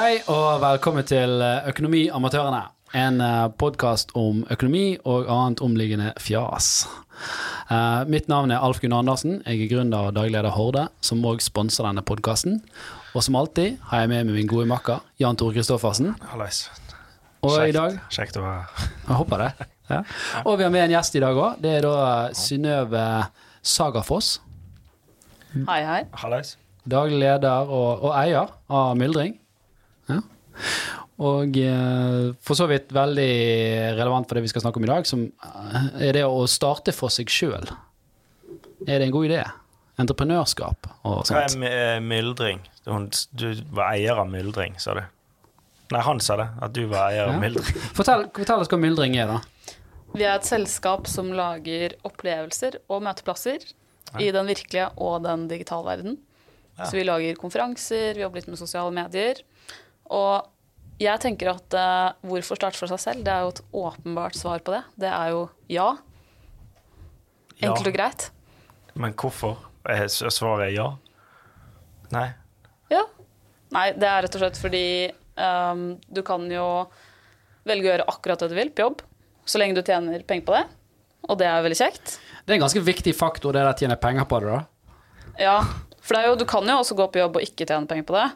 Hei og velkommen til Økonomiamatørene. En podkast om økonomi og annet omliggende fjas. Uh, mitt navn er Alf Gunnar Andersen. Jeg er gründer og daglig leder Horde, som òg sponser denne podkasten. Og som alltid har jeg med meg min gode makker Jan Tore Kristoffersen. Hallais. Og i dag Kjekt å være. Jeg håper det. Ja. Og vi har med en gjest i dag òg. Det er da Synnøve Sagafoss. Hei, hei. Hallais. Daglig leder og, og eier av Myldring. Ja. Og eh, for så vidt veldig relevant for det vi skal snakke om i dag, som eh, er det å starte for seg sjøl. Er det en god idé? Entreprenørskap og Hva er eh, myldring? Du var eier av myldring, sa du? Nei, han sa det. At du var eier av Ja. myldring. Fortell, fortell oss hva myldring er, da. Vi er et selskap som lager opplevelser og møteplasser i den virkelige og den digitale verden. Ja. Så vi lager konferanser, vi jobber litt med sosiale medier. Og jeg tenker at uh, hvorfor starte for seg selv? Det er jo et åpenbart svar på det. Det er jo ja. Enkelt og greit. Men hvorfor? Er Svaret er ja? Nei? Ja. Nei, det er rett og slett fordi um, du kan jo velge å gjøre akkurat det du vil på jobb, så lenge du tjener penger på det. Og det er veldig kjekt. Det er en ganske viktig faktor, det der å tjene penger på det, da. Ja, for det er jo, du kan jo også gå på jobb og ikke tjene penger på det.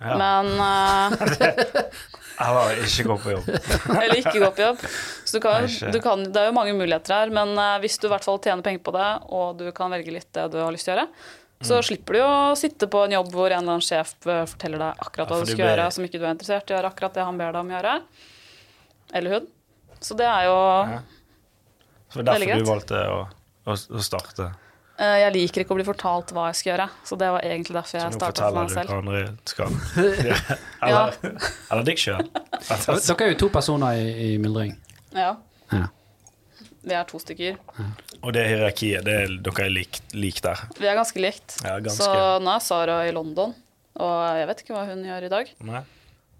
Ja. Men Jeg var ikke gå på jobb. Eller ikke gå på jobb. Så du kan, du kan, det er jo mange muligheter her, men eh, hvis du i hvert fall tjener penger på det, og du kan velge litt det du har lyst til å gjøre, så Mm. slipper du jo å sitte på en jobb hvor en eller annen sjef eh, forteller deg akkurat hva du skal ber... gjøre, som ikke du er interessert i å gjøre, akkurat det han ber deg om å gjøre. Eller hun. Så det er jo Ja. Så det er derfor du valgte å, å, å starte. Eh, Jeg liker ikke å bli fortalt hva jeg skal gjøre, så det var egentlig derfor Så jeg selv starta for forteller du hva andre skal. Ja. Eller, eller deg sjøl. Dere er jo to personer i, i myldring. Ja. Ja. Vi er to stykker. Og det hierarkiet, det er, dere er lik, lik der. Vi er ganske likt. Ja, ganske. Så nå er Sara i London, og jeg vet ikke hva hun gjør i dag. Nei?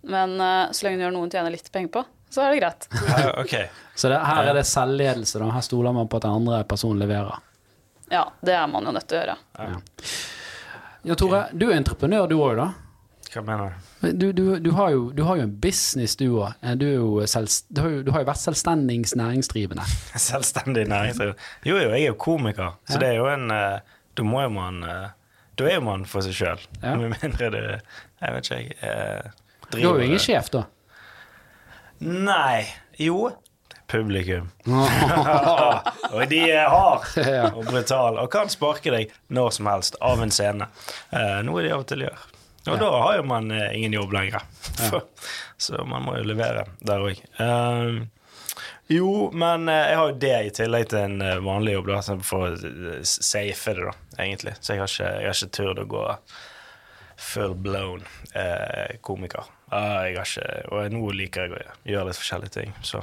Men eh, så lenge hun gjør noe hun tjener litt penger på, så er det greit. Ja, ok. Så det, her er det selvledelse, da. Her stoler man på at den andre personen leverer. Ja, det er man jo nødt til å gjøre. Ja, Tore, du er entreprenør du òg, da. Hva mener du? Du, du, har jo, du har jo en business, du òg. Du, selvst- du, har jo- du har jo vært selvstendig næringsdrivende. Selvstendig næringsdrivende. Jo, jo, jeg er jo komiker, så Ja. det er jo en eh, Da må jo man eh, Da er jo man for seg sjøl. Ja. Med mindre du Jeg vet ikke, jeg eh, Du har jo ingen sjef, da. Nei. Jo. Publikum. og de er hard og brutale og kan sparke deg når som helst av en scene. Eh, noe de av og til gjør. Og da har jo man eh, ingen jobb lenger. Så man må jo levere der òg. jo, men eh, jeg har jo det i tillegg til en eh, vanlig jobb, da, for å eh, safe det, da, egentlig. Så jeg har ikke, jeg har ikke turt å gå full blown eh, komiker. Ah, jeg har ikke, og nå liker jeg å gjøre litt forskjellige ting. Så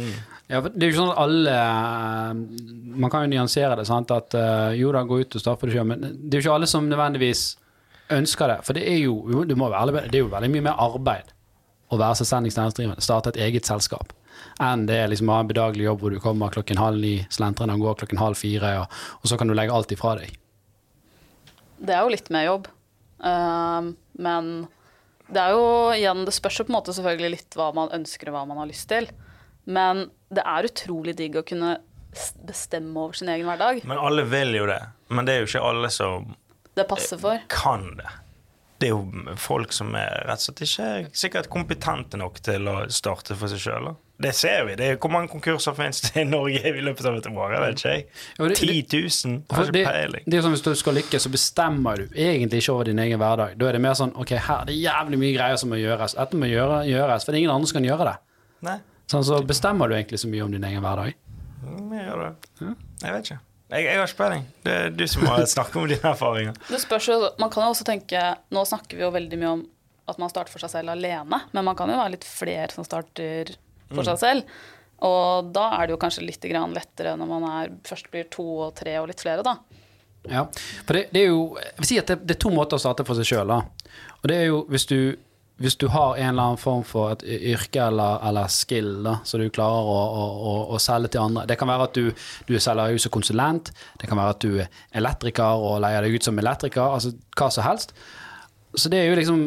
mm. Ja, for det er jo ikke sånn at alle eh, Man kan jo nyansere det, sant. At eh, jo da, gå ut og starte for deg sjøl, men det er jo ikke alle som nødvendigvis ønsker det. For det er jo, du må være det er jo veldig mye mer arbeid å være selvstendig næringsdrivende, starte et eget selskap, enn det er liksom å ha en bedagelig jobb hvor du kommer klokken halv ni, slentrende og går klokken halv fire, og, og så kan du legge alt ifra deg. Det er jo litt mer jobb. uh, men det er jo igjen Det spørs jo på en måte selvfølgelig litt hva man ønsker og hva man har lyst til. Men det er utrolig digg å kunne bestemme over sin egen hverdag. Men alle vil jo det. Men det er jo ikke alle som Det passer for. kan det. Det er jo folk som er rett og slett ikke sikkert kompetente nok til å starte for seg sjøl. Det ser vi. Det er, hvor mange konkurser finnes det i Norge i løpet av et år? Jeg vet ikke. jeg. Ja, det- 10 000? For Har det, ikke peiling. det er sånn Hvis du skal lykkes, så bestemmer du egentlig ikke over din egen hverdag. Da er det mer sånn ok, her det er det jævlig mye greier som må gjøres. Dette må gjøre, gjøres, for det er ingen andre som kan gjøre det. Nei, Sånn, så bestemmer du egentlig så mye om din egen hverdag. mm, jeg gjør det. Jeg vet ikke. Jeg, jeg har ikke peiling. Det er du som må snakke om dine erfaringer. Det spørs jo, Man kan jo også tenke Nå snakker vi jo veldig mye om at man starter for seg selv alene, men man kan jo være litt flere som starter for seg selv. Og da er det jo kanskje litt grann lettere når man er, først blir to og tre og litt flere, da. Ja, for det, det er jo Jeg vil si at det, det er to måter å starte for seg sjøl, da. Og det er jo hvis du hvis du har en eller annen form for et yrke eller, eller skill da, så du klarer å, å, å, selge til andre Det kan være at du, du selger ut som konsulent, det kan være at du er elektriker og leier deg ut som elektriker, altså hva som helst. så det er jo liksom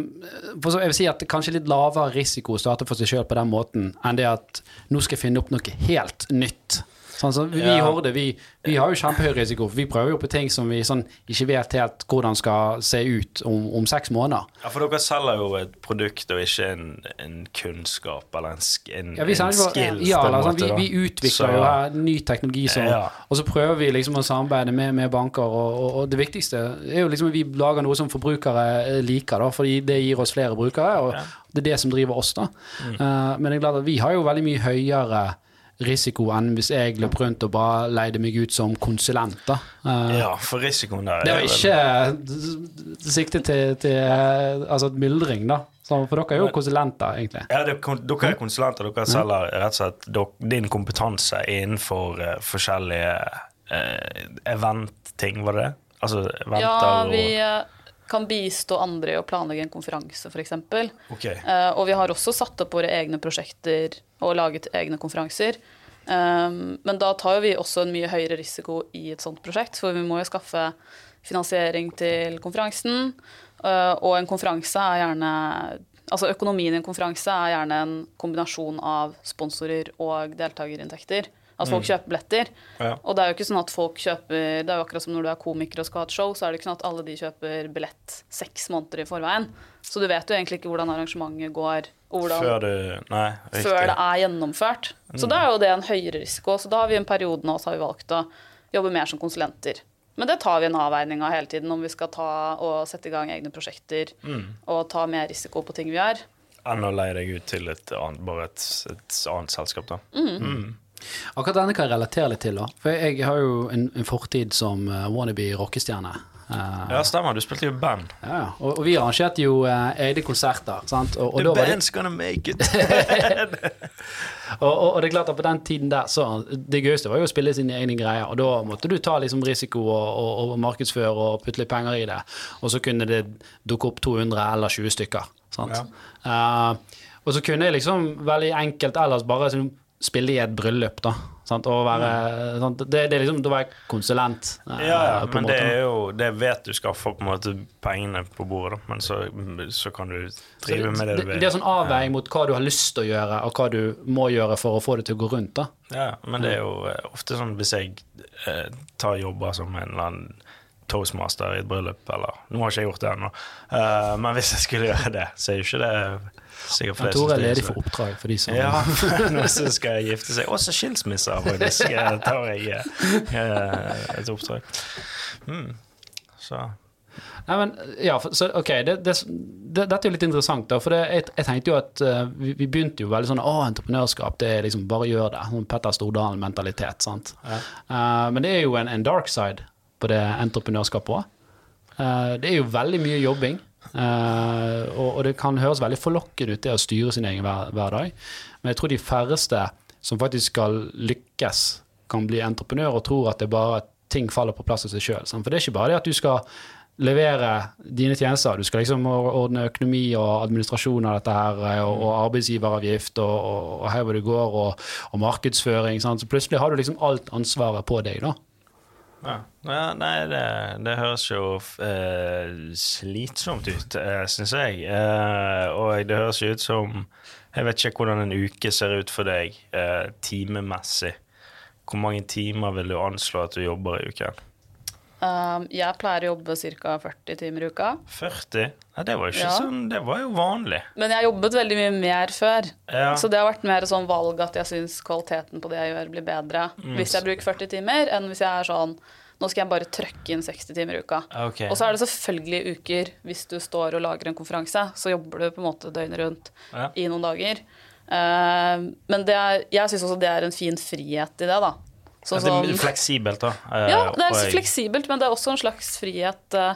Jeg vil si at det er kanskje litt lavere risiko å starte for seg sjøl på den måten enn det at nå skal jeg finne opp noe helt nytt. Sånn, så vi i Ja. Horde vi, vi har jo kjempehøy risiko, for vi prøver jo på ting som vi sånn, ikke vet helt hvordan skal se ut om, om seks måneder. Ja, For dere selger jo et produkt og ikke en, en kunnskap eller en, en, Ja, vi, en skills. ja, eller, sånn, vi, vi utvikler Så- jo her ny teknologi, så, Ja. og så prøver vi liksom å samarbeide med, med banker. Og, og, og det viktigste er jo liksom at vi lager noe som forbrukere eh, liker, da, fordi det gir oss flere brukere. Og det er det som driver oss. da. Mm. Uh, men det er klart at vi har jo veldig mye høyere risiko enn hvis jeg løp rundt og bare leide meg ut som konsulent. da. Uh, Ja, for risikoen der det er var vel- ikke siktet til, til eh, altså myldring, da. Så, for dere er jo konsulenter, egentlig. Ja, det, er Dere er konsulenter. Dere selger rett og slett din kompetanse innenfor uh, forskjellige uh, event-ting, var det det? Altså eventer Ja, og vi eh, kan bistå andre i å planlegge en konferanse, f.eks. Okay. Uh, og vi har også satt opp våre egne prosjekter og laget egne konferanser. Um, men da tar jo vi også en mye høyere risiko i et sånt prosjekt, for vi må jo skaffe finansiering til konferansen. uh, og en konferanse er gjerne Altså økonomien i en konferanse er gjerne en kombinasjon av sponsorer og deltakerinntekter. At folk kjøper billetter. Ja. Og det er jo ikke sånn at folk kjøper Det er jo akkurat som når du er komiker og skal ha et show, så er det ikke sånn at alle de kjøper billett seks måneder i forveien. Så du vet jo egentlig ikke hvordan arrangementet går, hvordan, Før du Nei, før det er gjennomført. Så da er jo det en høyere risiko. Så da har vi en periode nå så har vi valgt å jobbe mer som konsulenter. Men det tar vi en avveining av hele tiden, om vi skal ta og sette i gang egne prosjekter og ta mer risiko på ting vi gjør. Enn å leie deg ut til et annet, bare et, et annet selskap, da. Akkurat denne kan jeg relatere litt til. da For jeg har jo en, en fortid som uh, wannabe rockestjerne. Uh, Ja, stemmer. Du spilte jo band. ja, ja. Og, og vi arrangerte jo uh, egne konserter. Sant? Og, og, The var det, band's gonna make it. og, og, og det er klart at på den tiden der så Det gøyeste var jo å spille sine egne greier. Og da måtte du ta liksom risiko og, markedsføre og putte litt penger i det. Og så kunne det dukke opp 200 eller 20 stykker. Sant? Eh, og så kunne jeg liksom veldig enkelt ellers bare sånn, spille i et bryllup, da. Sant? Og være, sant? Det, det er liksom, Da være konsulent. eh, Ja, ja, men det er jo Det vet du skal få på en måte pengene på bordet, da. Men så, så kan du drive med det du vil. det er sånn avveiing mot hva du har lyst til å gjøre, og hva du må gjøre for å få det til å gå rundt. da. Ja, men det er jo eh, ofte sånn hvis jeg eh, tar jobber som en eller annen toastmaster i et bryllup, eller Nå har ikke jeg gjort det ennå, uh, men hvis jeg skulle gjøre det, så er jo ikke det sikkert flest Tore er ledig for oppdrag for de som Ja, nå skal jeg gifte seg. Også skilsmisser, faktisk. eh, tar jeg eh, et oppdrag. Mm. Så Nei, men, ja, så, ok, det, det, det, Dette er jo litt interessant, da. For det, jeg, jeg tenkte jo at uh, vi, vi begynte jo veldig sånn Å, entreprenørskap, det er liksom bare gjør det. Sånn Petter Stordalen-mentalitet. sant? Eh, men det er jo en, en dark side på det entreprenørskapet òg. det er jo veldig mye jobbing. Eh, og, og det kan høres veldig forlokkende ut, det å styre sin egen hver, hverdag. Men jeg tror de færreste som faktisk skal lykkes, kan bli entreprenør og tror at det bare at ting faller på plass av seg sjøl. For det er ikke bare det at du skal levere dine tjenester. Du skal liksom ordne økonomi og administrasjon av dette her, og, og arbeidsgiveravgift og, og, og her hvor det går, og, og markedsføring. Sant? Så plutselig har du liksom alt ansvaret på deg, da. Ja. ja nei, det, det høres jo eh, slitsomt ut, uh, syns jeg. Eh, og det høres jo ut som Jeg vet ikke hvordan en uke ser ut for deg eh, timemessig. Hvor mange timer vil du anslå at du jobber i uken? Um, jeg pleier å jobbe ca. 40 timer i uka. 40? Nei, det var jo ikke Ja. sånn Det var jo vanlig. Men jeg jobbet veldig mye mer før. Ja. Så det har vært mer sånn valg at jeg syns kvaliteten på det jeg gjør, blir bedre hvis jeg bruker 40 timer, enn hvis jeg er sånn Nå skal jeg bare trøkke inn 60 timer i uka. Okay. Og så er det selvfølgelig uker hvis du står og lager en konferanse, så jobber du på en måte døgnet rundt Ja. i noen dager. Uh, men det er, jeg syns også det er en fin frihet i det, da. Sånn det er fleksibelt, da. eh, ja, det er jeg- fleksibelt, men det er også en slags frihet eh,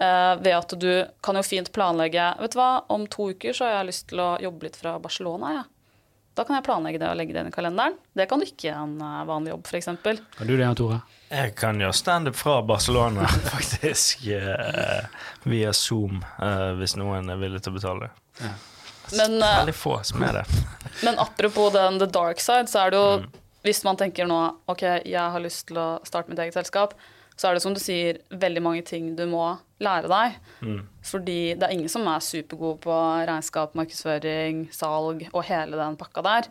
eh, ved at du kan jo fint planlegge Vet du hva, om to uker så har jeg lyst til å jobbe litt fra Barcelona, jeg. Da kan jeg planlegge det og legge det inn i kalenderen. Det kan du ikke i en eh, vanlig jobb, f.eks. Kan du det, Jan Tore? Jeg kan gjøre standup fra Barcelona, faktisk. eh, via Zoom, eh, hvis noen er villig til å betale det. Men, eh, Veldig få som er det. men apropos den the dark side, så er det jo Hvis man tenker nå OK, jeg har lyst til å starte mitt eget selskap, så er det som du sier, veldig mange ting du må lære deg. Fordi det er ingen som er supergod på regnskap, markedsføring, salg og hele den pakka der.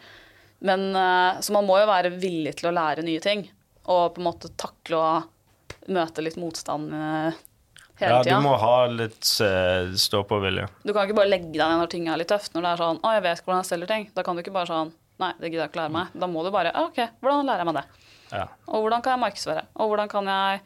Men, eh, så man må jo være villig til å lære nye ting. Og på en måte takle å møte litt motstand hele tida. Ja, du må ha litt uh, stå-på-vilje. Du kan ikke bare legge deg ned når ting er litt tøft. Når det er sånn 'Å, jeg vet hvordan jeg selger ting'. Da kan du ikke bare sånn 'Nei, det gidder jeg ikke lære meg'. Da må du bare «Ah, 'OK, hvordan lærer jeg meg det?' Ja. Og hvordan kan jeg markedsføre? Og hvordan kan jeg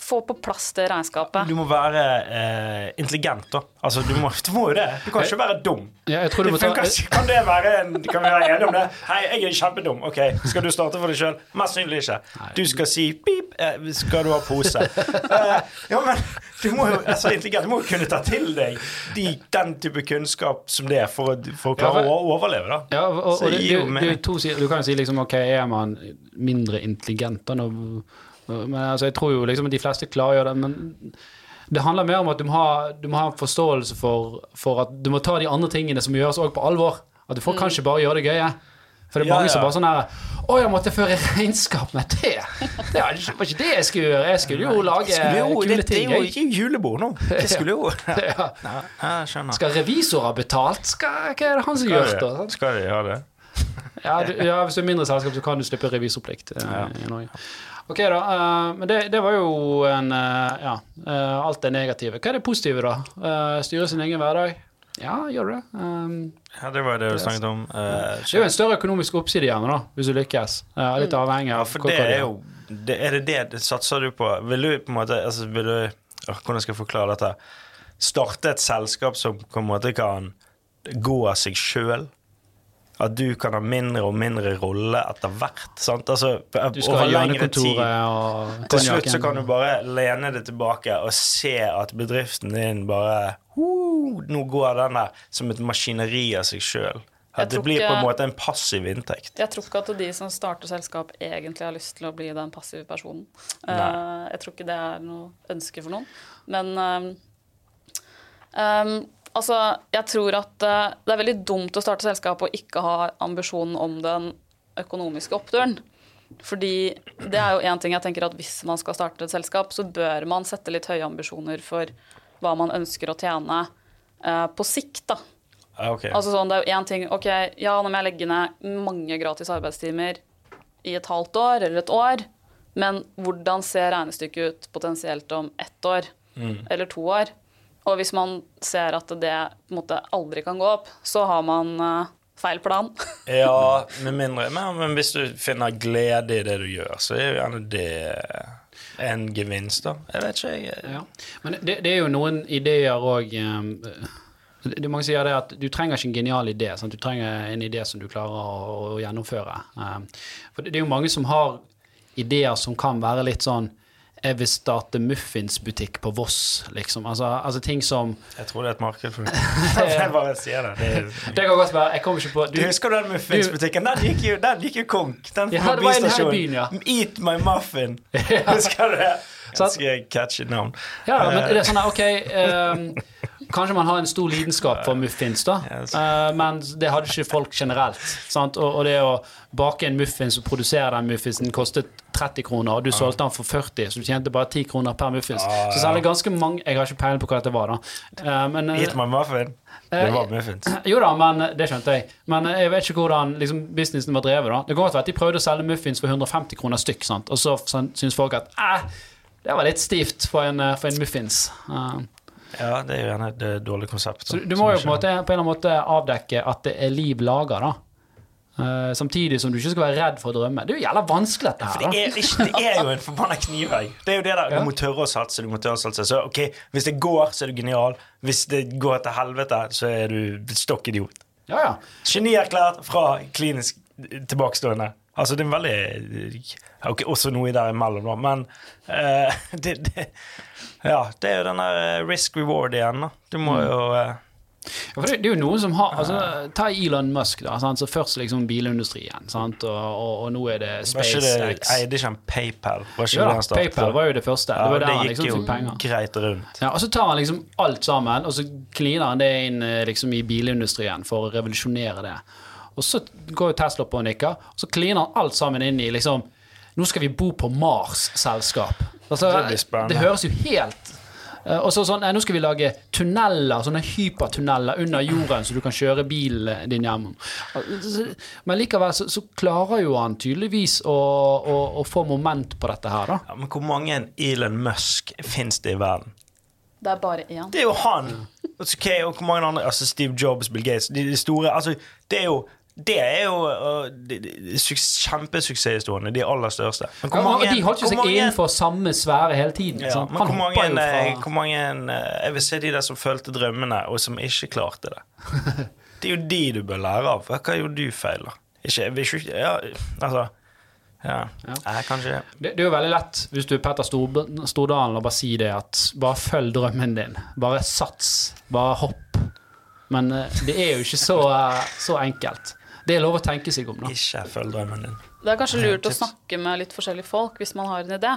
få på plass det regnskapet? Du må være eh, intelligent, da. Altså, du må, du må jo det. Du kan ikke være dum. Ja, jeg tror du Det må ta ikke. Kan det være en, Kan vi være enige om det? Hei, jeg er kjempedum. Ok, Skal du starte for deg sjøl? Mest sannsynlig ikke. Du skal si pip. Eh, skal du ha pose? Eh, ja, men du må jo altså, intelligent, du må jo kunne ta til deg de, den type kunnskap som det er for, for å klare Ja, å overleve, da. Ja, og, og og det, det det. Du kan jo si liksom ok, er man mindre intelligent da når Men altså, jeg tror jo liksom at de fleste klargjør det, men det handler mer om at du må ha, du må ha en forståelse for, for at du må ta de andre tingene som gjøres òg på alvor. At du får kanskje bare gjøre det gøye. For det er Ja, mange som bare sånn her Å, jeg måtte føre regnskap med det! Det var ikke det jeg skulle gjøre. Jeg skulle jo lage Skulle jo, kule det, det er jo ikke julebord nå. Jeg skulle jo Ja. Ja, jeg. Skal revisor ha betalt? Skal, hva er det han som gjør de- det? Skal de ha det? Ja, du, ja, hvis du er mindre selskap, så kan du slippe revisorplikt Ja, i Norge. Ok, da. Uh, men det, det var jo en uh, Ja, uh, alt det negative. Hva er det positive, da? Styre sin egen hverdag? Ja, gjør det. Um, Ja, det var det du snakket om. Det er jo en større økonomisk oppside igjen, da, hvis du lykkes. Litt avhengig Ja, av for hva- det er jo det, Er det det satser du på? Vil du på en måte altså, vil du, åh, Hvordan skal jeg forklare dette? Starte et selskap som på en måte kan gå av seg sjøl? At du kan ha mindre og mindre rolle etter hvert? Sant? Altså, Du skal ha over lengre tid. og Til slutt så kan du bare lene deg tilbake og se at bedriften din bare uh, Nå går den der som et maskineri av seg sjøl. At det blir på en måte en passiv inntekt. Jeg tror ikke at de som starter selskap, egentlig har lyst til å bli den passive personen. Eh, jeg tror ikke det er noe ønske for noen. Men um, ehm, altså, jeg tror at eh, det er veldig dumt å starte selskap og ikke ha ambisjonen om den økonomiske oppturen. Fordi det er jo én ting jeg tenker at hvis man skal starte et selskap, så bør man sette litt høye ambisjoner for hva man ønsker å tjene eh, på sikt, da. Ja, ok. Altså sånn, det er jo én ting Ok, ja, nå må jeg legge ned mange gratis arbeidstimer i et halvt år eller et år, men hvordan ser regnestykket ut potensielt om ett år eller to år? Og hvis man ser at det på en måte aldri kan gå opp, så har man eh, feil plan. Ja, med mindre men, men hvis du finner glede i det du gjør, så er jo gjerne det en gevinst, da. Jeg vet ikke, jeg. Ja. Men det, det er jo noen ideer òg det er mange sier det at Du trenger ikke en genial idé. Sant? Du trenger en idé som du klarer å, å gjennomføre. Um, for det, det er jo mange som har ideer som kan være litt sånn Jeg vil starte muffinsbutikk på Voss, liksom. Altså, altså ting som Jeg tror det er et marked for det. Jeg bare sier det. det er, Det kan godt være. Jeg kommer ikke på du husker den muffinsbutikken? Den gikk jo, den gikk jo konk. Den Ja, det var en her i byen, ja. Eat my muffin. Husker du det? Ganske catchy navn. Ja, men det er sånn her, ok ehm, Kanskje man har en stor lidenskap for muffins, da. Eh, men det hadde ikke folk generelt. Sant? Og, det å bake en muffins og produsere den muffinsen kostet 30 kroner, og du solgte den for 40, så du tjente bare 10 kroner per muffins. Så selv er ganske mange Jeg har ikke peiling på hva dette var, da. Eh, men, eh, Eat my muffin. Det var muffins. jo da, men det skjønte jeg. Men jeg vet ikke hvordan liksom, businessen var drevet. da Det kan godt være at de prøvde å selge muffins for 150 kroner stykk, sant? og så sånn, syns folk at eh, det var litt stivt for en, eh, for en muffins. Eh, Ja, det er jo gjerne et eh, dårlig konsept. så du må jo på måte, på en eller annen måte avdekke at det er liv laga, da. Uh, samtidig som du ikke skal være redd for å drømme. Det er jo jævla vanskelig, dette her. her. det er, ikke, det er jo en forbanna knivegg. Det er jo det der. Ja. Du må tørre å satse. Du må tørre å satse. Så ok, Hvis det går, så er du genial. Hvis det går til helvete, så er du stokk idiot. Ja, ja. Genierklært fra klinisk tilbakestående. Altså, det er en veldig okay, også noe derimellom, da, men uh, det, det Ja, det er jo den der eh, risk reward igjen, da. Du må jo uh, Ja, det, det er jo noen som har altså, Ta Elon Musk, da. Sant? Så først liksom bilindustrien, sant? Og, og, og nå er det SpaceX. Eide ikke han PayPal? Var ikke det da, han startet? PayPal var jo det første. Ja, det det gikk liksom jo greit rundt. Ja, og så tar han liksom alt sammen, og så kliner han det inn liksom i bilindustrien for å revolusjonere det. Og så går jo Tesla på og nikker, og så kliner han alt sammen inn i liksom Nå skal vi bo på Mars-selskap. Altså, Det det høres jo helt eh, Og så sånn, nå skal vi lage tunneler, sånne hypertunneler under jorden, så du kan kjøre bilen din hjem. Altså, Men likevel så, så klarer jo han tydeligvis å, å, å få moment på dette her, da. Ja, men hvor mange Elon Musk fins det i verden? Det er bare én. Det er jo han! Okay, og hvor mange andre Altså Steve Jobs, Bill Gates De, de store Altså, det er jo det er jo uh, kjempesuksesshistoriene. De aller største. Men Ja, de holdt jo hvor seg mange- innenfor samme sfære hele tiden. ja, men hvor mange, fra hvor mange eh, Jeg vil se de der som fulgte drømmene, og som ikke klarte det. Det er jo de du bør lære av. Hva gjorde du feil, da? Ikke, ikke Ja, altså Ja. Ja. Eh, kanskje det, det er jo veldig lett hvis du er Petter Stor- Stordalen og bare si det at bare følg drømmen din. Bare sats. Bare hopp. Men eh, det er jo ikke så, eh, så enkelt. Det er lov å tenke seg om, da. ikke følg drømmen din. Det er kanskje lurt å snakke med litt forskjellige folk hvis man har en idé.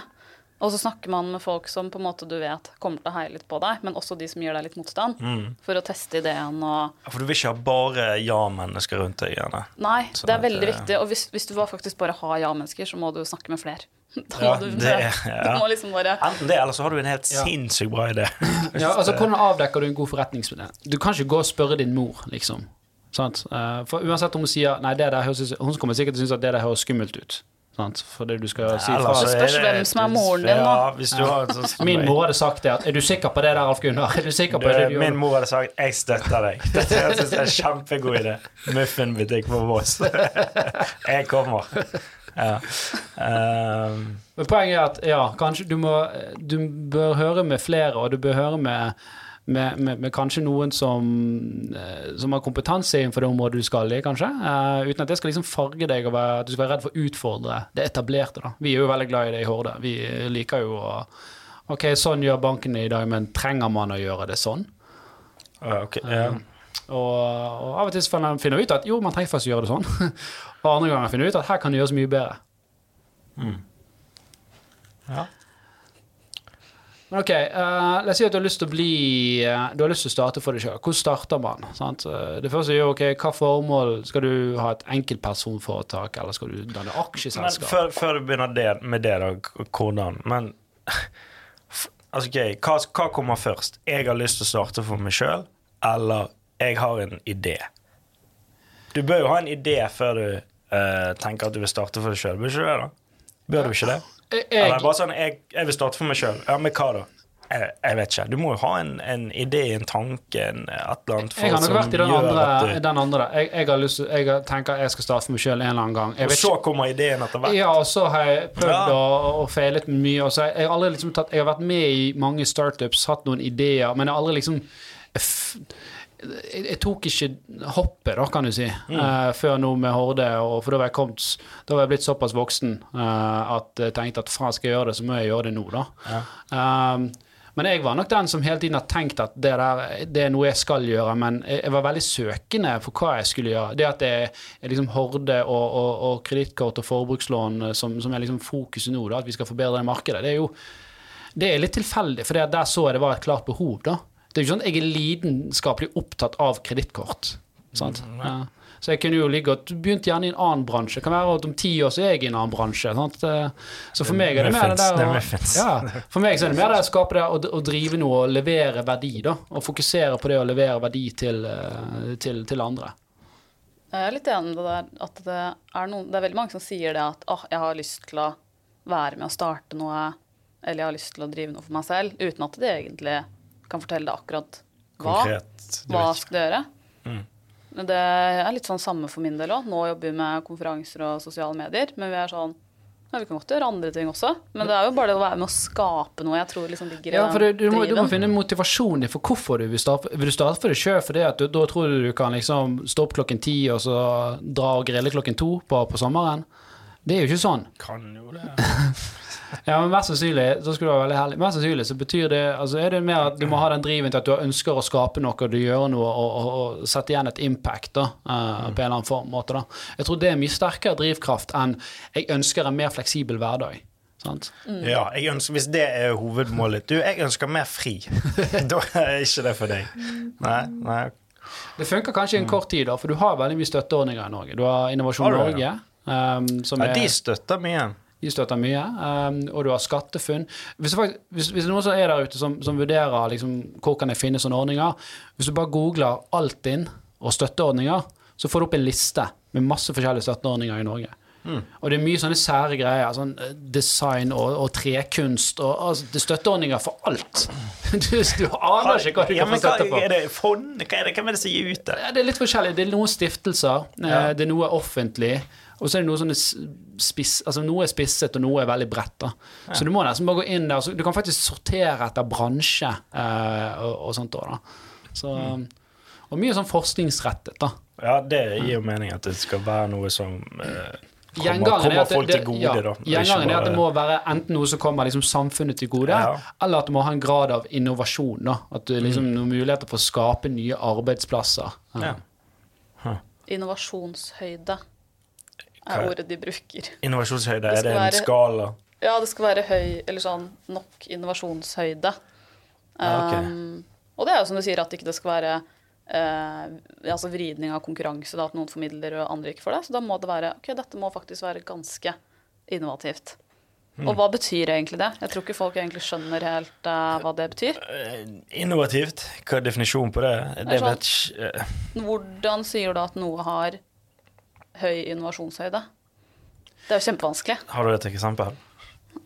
Og så snakker man med folk som på en måte du vet kommer til å heie litt på deg, men også de som gir deg litt motstand, Mm. for å teste ideen og For du vil ikke ha bare ja-mennesker rundt deg? Gjerne. Nei, Sånn det er veldig det... viktig. Og hvis, hvis du faktisk bare har ja-mennesker, så må du snakke med flere. Da Ja, må du, det ja. Du må liksom bare Enten det, eller så har du en helt Ja. sinnssykt bra idé. Ja, altså Hvordan avdekker du en god forretningsmodell? Du kan ikke gå og spørre din mor, liksom. Sant? Eh, For uansett om hun sier Nei, det der høres Hun kommer sikkert til å synes at det der høres skummelt ut. Sant? det du skal si fra. så Det spørs hvem som er moren din, da. Ja, sånt- Min mor hadde sagt det at Er du sikker på det der, Alf Gunnar? Er du sikker på Du, det du min gjør? mor hadde sagt 'jeg støtter deg'. Dette jeg synes jeg er en kjempegod idé. Muffinbutikk på Vås. jeg kommer. Ja. Um, Men poenget er at ja, kanskje du må Du bør høre med flere, og du bør høre med med, med, med kanskje noen som, eh, som har kompetanse innenfor det området du skal i, kanskje. Uh, uten at det skal liksom farge deg og at du skal være redd for å utfordre det etablerte. da. Vi er jo veldig glad i det i Horde. Vi liker jo å Ok, sånn gjør bankene i dag, men trenger man å gjøre det sånn? ja, ok, ja. Og, og av og til finner man ut at jo, man trenger faktisk å gjøre det sånn. og andre ganger finner vi ut at her kan det gjøres mye bedre. Ja. Men ok, uh, la oss si at du har lyst til å bli uh, Du har lyst til å starte for deg sjøl. Hvordan starter man? Sant? Eh, Det første er jo ok, hva formål Skal du ha et enkeltpersonforetak, eller skal du danne Men aksjeselskap? før, før du begynner det, med det, da, hvordan Men altså, ok, hva, hva kommer først? Jeg har lyst til å starte for meg sjøl, eller jeg har en idé? Du bør jo ha en idé før du uh, tenker at du vil starte for deg sjøl. Bør da? Du ikke det? Jeg, Eller bare sånn, jeg, jeg vil starte for meg sjøl. Ja, men hva da? Jeg, jeg vet ikke. Du må jo ha en, en idé, en tanke, en, et eller annet jeg har nok vært i den andre. du- Den andre. Jeg, jeg, har lyst jeg tenker jeg skal starte for meg sjøl en eller annen gang. Og så så kommer ideen etter hvert. Ja, og så har jeg prøvd Ja. å, og feilet mye. Og så har jeg, har liksom tatt, jeg har vært med i mange startups, hatt noen ideer, men jeg har aldri liksom f- jeg, jeg tok ikke hoppet, da, kan du si, eh, før nå med Horde. Og, for da var jeg kommet Da var jeg blitt såpass voksen uh, at jeg tenkte at faen, skal jeg gjøre det, så må jeg gjøre det nå, da. Um, men jeg var nok den som hele tiden har tenkt at det der det er noe jeg skal gjøre, men jeg, jeg var veldig søkende for hva jeg skulle gjøre. Det at det er liksom Horde og, og, og kredittkort og forbrukslån eh, som, som er liksom fokuset nå, da, at vi skal forbedre det markedet, det er jo det er litt tilfeldig, for der så jeg det var et klart behov. da. Det er jo ikke sånn at jeg er lidenskapelig opptatt av kredittkort. sant? Ja. Så jeg kunne jo ligge og begynt gjerne i en annen bransje. Det kan være at om ti år så er jeg i en annen bransje. sant? Eh, Så for meg er det mer det der det er å- ja, For meg så er det mer det å skape det å, og drive noe og levere verdi. da, Og fokusere på det å levere verdi til, eh, til, til andre. Jeg er litt enig i det der at det er, noen, det er veldig mange som sier det at oh, jeg har lyst til å være med å starte noe, eller jeg har lyst til å drive noe for meg selv, uten at de egentlig kan fortelle deg akkurat hva. Konkret. Hva vet skal du gjøre? Mm. Det er litt sånn samme for min del òg. Nå jobber vi med konferanser og sosiale medier. Men vi er sånn ja, Vi kan godt gjøre andre ting også. Men det er jo bare det å være med å skape noe jeg tror liksom ligger i Ja, for det, du, må, du må finne motivasjonen din for hvorfor du vil starte. Vil du starte for deg sjøl at du, da tror du du kan liksom stå opp klokken ti og så dra og grille klokken to på, på sommeren? Det er jo ikke sånn. Kan jo det. Ja, men Mest sannsynlig så skulle du være veldig heldig. Mest sannsynlig så betyr det altså er det mer at du må ha den driven til at du ønsker å skape noe og du gjør noe og, og, og sette igjen et impact da, eh, på en eller annen form, måte. da. Jeg tror det er mye sterkere drivkraft enn jeg ønsker en mer fleksibel hverdag. sant? Ja, jeg ønsker, Hvis det er hovedmålet Du, jeg ønsker mer fri. da er ikke det for deg. Nei, nei. Det funker kanskje i en kort tid, da, for du har veldig mye støtteordninger i Norge. Du har Innovasjon? Norge. Um, som Ja, de støtter mye. De støtter mye. Um, og du har SkatteFUNN. Hvis, hvis, hvis noen som er der ute som, som vurderer liksom, hvor kan jeg finne sånne ordninger Hvis du bare googler Altinn og støtteordninger, så får du opp en liste med masse forskjellige støtteordninger i Norge. Og det er mye sånne sære greier. Sånn eh, design og, og trekunst. Og, altså, det er støtteordninger for alt. Du, du aner ikke hva du Ja, kan få støtte på. er det fond? Hva er det, hvem er det som gir ut det? Ja, det er litt forskjellig. Det er noen stiftelser, eh, Ja. det er noe offentlig, og så er det noe sånne spiss, altså noe er spisset, og noe er veldig bredt. da. Så du må nesten bare gå inn der. Så du kan faktisk sortere etter bransje eh, og, og sånt òg, da. Så, Og mye sånn forskningsrettet, da. Ja, det gir jo mening at det skal være noe som eh, kommer, er kommer at det, folk det, til gode, ja, da. gjengangen er at det må være enten noe som kommer liksom samfunnet til gode, Ja. eller at det må ha en grad av innovasjon. da. At du liksom noen muligheter for å skape nye arbeidsplasser. ja. Innovasjonshøyde Hva er ordet de bruker. Innovasjonshøyde, er det en være- skala? Ja, det skal være høy, eller sånn nok innovasjonshøyde. Ja, okay. Um, og det er jo som du sier, at ikke det skal være eh, altså vridning av konkurranse, da, at noen formidler og andre ikke får det. Så da må det være ok, dette må faktisk være ganske innovativt. Mm. Og hva betyr egentlig det? Jeg tror ikke folk egentlig skjønner helt uh, hva det betyr. Eh, Innovativt? Hva er definisjonen på det? Det sånn- vet Hvordan sier du at noe har høy innovasjonshøyde? Det er jo kjempevanskelig. Har du et eksempel?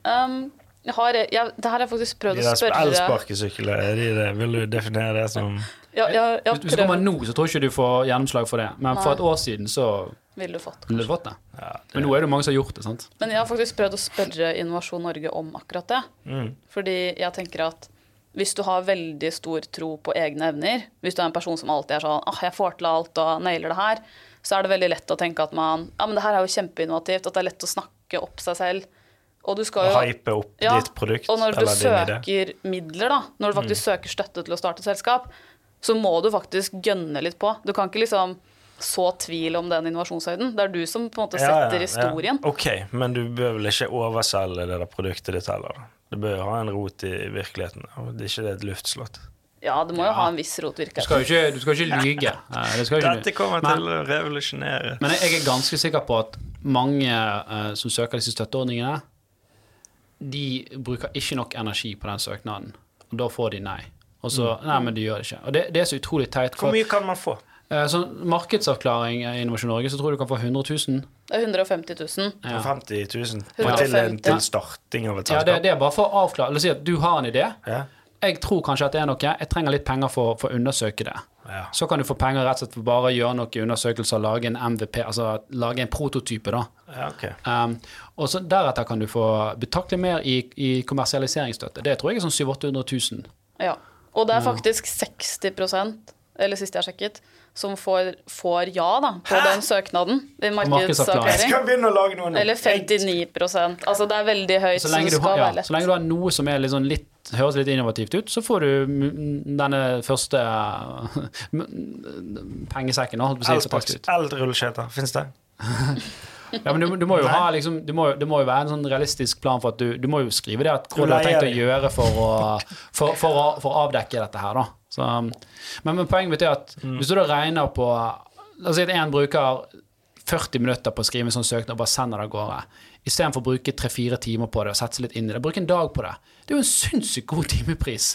Um, jeg har, jeg, det her har jeg faktisk prøvd å spørre Elsparkesykler, er de vil du definere det som ja, jeg, Hvis hvis du kommer nå, så tror jeg ikke du får gjennomslag for det. Men for et år siden så ville du fått. vil du fått det. ja, det, Men nå er det mange som har gjort det. sant? Men jeg har faktisk prøvd å spørre Innovasjon Norge om akkurat det. mm, Fordi jeg tenker at hvis du har veldig stor tro på egne evner, hvis du er en person som alltid er sånn ah, 'Jeg får til alt og nailer det her', så er det veldig lett å tenke at man Ja, men det her er jo kjempeinnovativt, at det er lett å snakke opp seg selv. Og du skal jo hype opp Ja, ditt produkt Og når du søker midler, da, når du faktisk søker støtte til å starte et selskap, så må du faktisk gønne litt på. Du kan ikke liksom så tvil om den innovasjonshøyden. Det er du som på en måte setter historien. Ja. Ok, men du bør vel ikke overselge det der produktet ditt heller? Det bør jo ha en rot i virkeligheten. Det er ikke det et luftslott. Ja, det må jo ha en viss rot virker ikke, du skal jo ikke lyge. Det Dette kommer Men- til å revolusjonere. Men jeg er ganske sikker på at mange uh, som søker disse støtteordningene, de bruker ikke nok energi på den søknaden. Og da får de nei. Og så Nei, men de gjør det ikke. Og det, det er så utrolig teit. Hvor mye kan man få? Uh, sånn markedsavklaring i Innovasjon Norge, så tror jeg du kan få 100 000. Det er 150 000. Ja. 50 000 Ja. til, en, 150. til starting av et Ja, det, det er bare for å avklare. La oss si at du har en idé. Ja. Jeg tror kanskje at det er noe. Jeg trenger litt penger for, for å undersøke det. Ja. Så kan du få penger rett og slett for bare å gjøre noen undersøkelser, lage en MVP, altså lage en prototype, da. ja, okay. Um, og så deretter kan du få betraktelig mer i, i kommersialiseringsstøtte. Det tror jeg er sånn 700 000-800 000. Ja. Og det er faktisk 60% eller siste jeg har sjekket, som får, får ja da, på Hæ? den søknaden markedsavklaring. Eller 59 Altså det er veldig høyt, Så så, lenge, du skal har, ja, være lett. så lenge du har noe som er sånn litt, høres litt innovativt ut, så får du denne første pengesekken. Elrulleskøyter, fins det? Ja, men du, du må jo ha liksom, du må, det må jo være en sånn realistisk plan for at du Du må jo skrive det at hva du har tenkt å gjøre for å, for, for, å, for å avdekke dette her, da. Så, um, men, men poenget mitt er at Mm. hvis du da regner på La oss si at én bruker 40 minutter på å skrive en sånn søknad og bare sender det av gårde. Istedenfor å bruke tre-fire timer på det og sette seg litt inn i det. Bruk en dag på det. Det er jo en sinnssykt god timepris.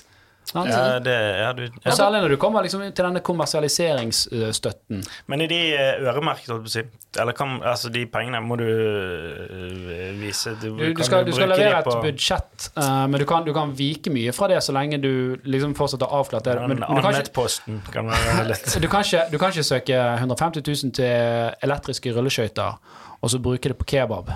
Ja, det, ja, du, Og særlig når du kommer liksom til denne kommersialiseringsstøtten. Men i de eh, øremerket, holdt på å si, eller kan, altså de pengene må du eh, vise Du, Du, du skal, du skal levere et budsjett, uh, men du kan, du kan vike mye fra det så lenge du liksom fortsatt har avklart det. Men, Men men du, kan ikke, kan være litt du, kan ikke, du kan ikke søke 150 000 til elektriske rulleskøyter, og så bruke det på kebab.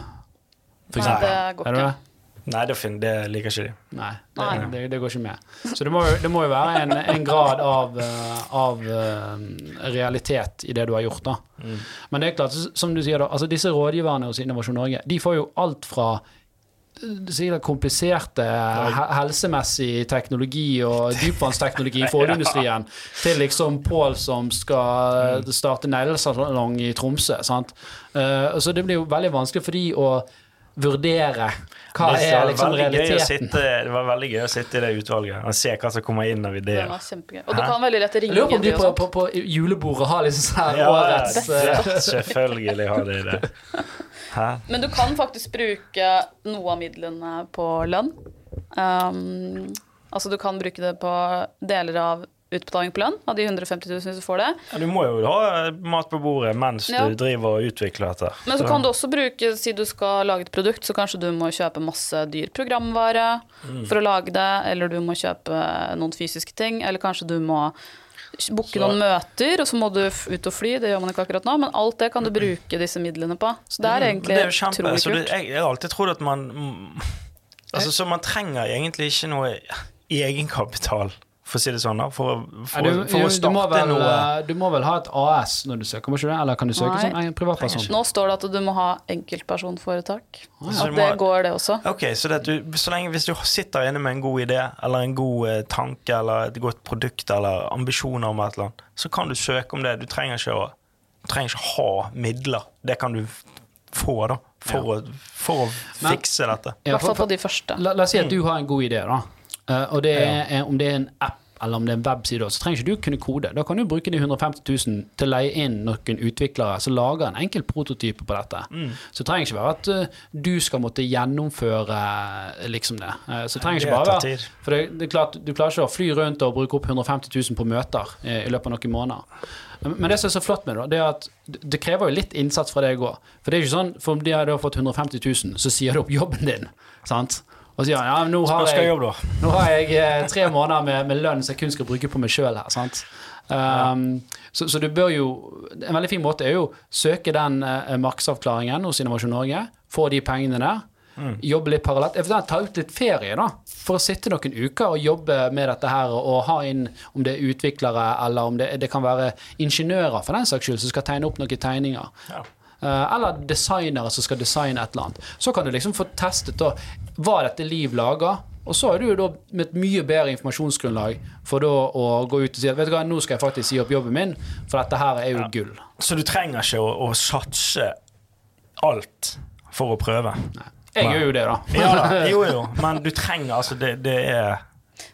For Nei, det går Er du ikke. Nei, det, fin- det liker ikke de. Nei, det, Nei. det, det går ikke med. Så det må, må jo være en, en grad av, eh, av eh, realitet i det du har gjort. da. Mm. Men det er klart, som du sier da, altså disse rådgiverne hos Innovasjon Norge de får jo alt fra eh, sikkert kompliserte he helsemessig teknologi og dypvannsteknologi i foredindustrien til liksom Pål som skal starte neglesalong i Tromsø. sant? Eh, så det blir jo veldig vanskelig for de å vurdere hva det, er liksom veldig gøy å realiteten. sitte, det var veldig gøy å sitte i det utvalget og se hva som kommer inn av ideer. Og du kan veldig lett ringe lurer på om de på, på, på julebordet har liksom sånn Ja, årets det- selvfølgelig har de det. Hæ? Men du kan faktisk bruke noe av midlene på lønn. Um, altså du kan bruke det på deler av utbetaling på lønn, av de 150 000 som får det. Ja, du må jo ha mat på bordet mens Ja. du driver og utvikler dette. Men så kan du også bruke, si du skal lage et produkt, så kanskje du må kjøpe masse dyr programvare for å lage det, eller du må kjøpe noen fysiske ting, eller kanskje du må booke noen møter, og så må du ut og fly, det gjør man ikke akkurat nå, men alt det kan du bruke disse midlene på. Så det er egentlig det er kjempe, utrolig så det, jeg, har alltid trodd at man mm, Altså, Så man trenger egentlig ikke noe egenkapital, for å si det sånn, da, for, for, Ja, du, for å du, starte vel, noe eh, du må vel ha et AS når du søker, må ikke det? Eller kan du søke Nei. som en privatperson? Nå står det at du må ha enkeltpersonforetak. Ja. At må, det går, det også. Ok, så, det at du, så lenge Hvis du sitter inne med en god idé, eller en god eh, tanke, eller et godt produkt, eller ambisjoner om et eller annet, så kan du søke om det. Du trenger ikke å, du trenger ikke ha midler. Det kan du få, da, for, å, for å Men- fikse dette. I hvert fall på de første. La, la oss si at du har en god idé, da. Uh, og det er, Ja. er, om det er en app eller om det er en webside, så trenger ikke du kunne kode. Da kan du bruke de 150 000 til å leie inn noen utviklere som lager en enkel prototype på dette. Så det trenger ikke være at eh, du skal måtte gjennomføre eh, liksom det. Eh, så det trenger ikke bare være. For det, det er klart, du klarer ikke å fly rundt og bruke opp 150 000 på møter i løpet av noen måneder. Men det som er så flott med det, det er at det det krever jo litt innsats fra deg òg. For det er ikke sånn, for om de har fått 150 000, så sier du opp jobben din. sant? Og sier ja, nå har jeg, nå har jeg tre måneder med, med lønn som jeg kun skal bruke på meg sjøl her. sant? Um, så, så du bør jo En veldig fin måte er jo søke den eh, markedsavklaringen hos Innovasjon Norge. Få de pengene der. Jobbe litt parallelt. Eventuelt ta ut litt ferie, da. For å sitte noen uker og jobbe med dette her og ha inn om det er utviklere eller om det, det kan være ingeniører for den saks skyld som skal tegne opp noen tegninger. Ja. Eh, eller designere som skal designe et eller annet. Så kan du liksom få testet da, hva dette Liv lager. Og så er du jo da med et mye bedre informasjonsgrunnlag for da å gå ut og si at vet du hva, nå skal jeg faktisk si opp jobben min, for dette her er jo gull. Så du trenger ikke å, å satse alt for å prøve. Jeg Nei. gjør jo det, da. Ja da, jo jo, men du trenger altså det, det er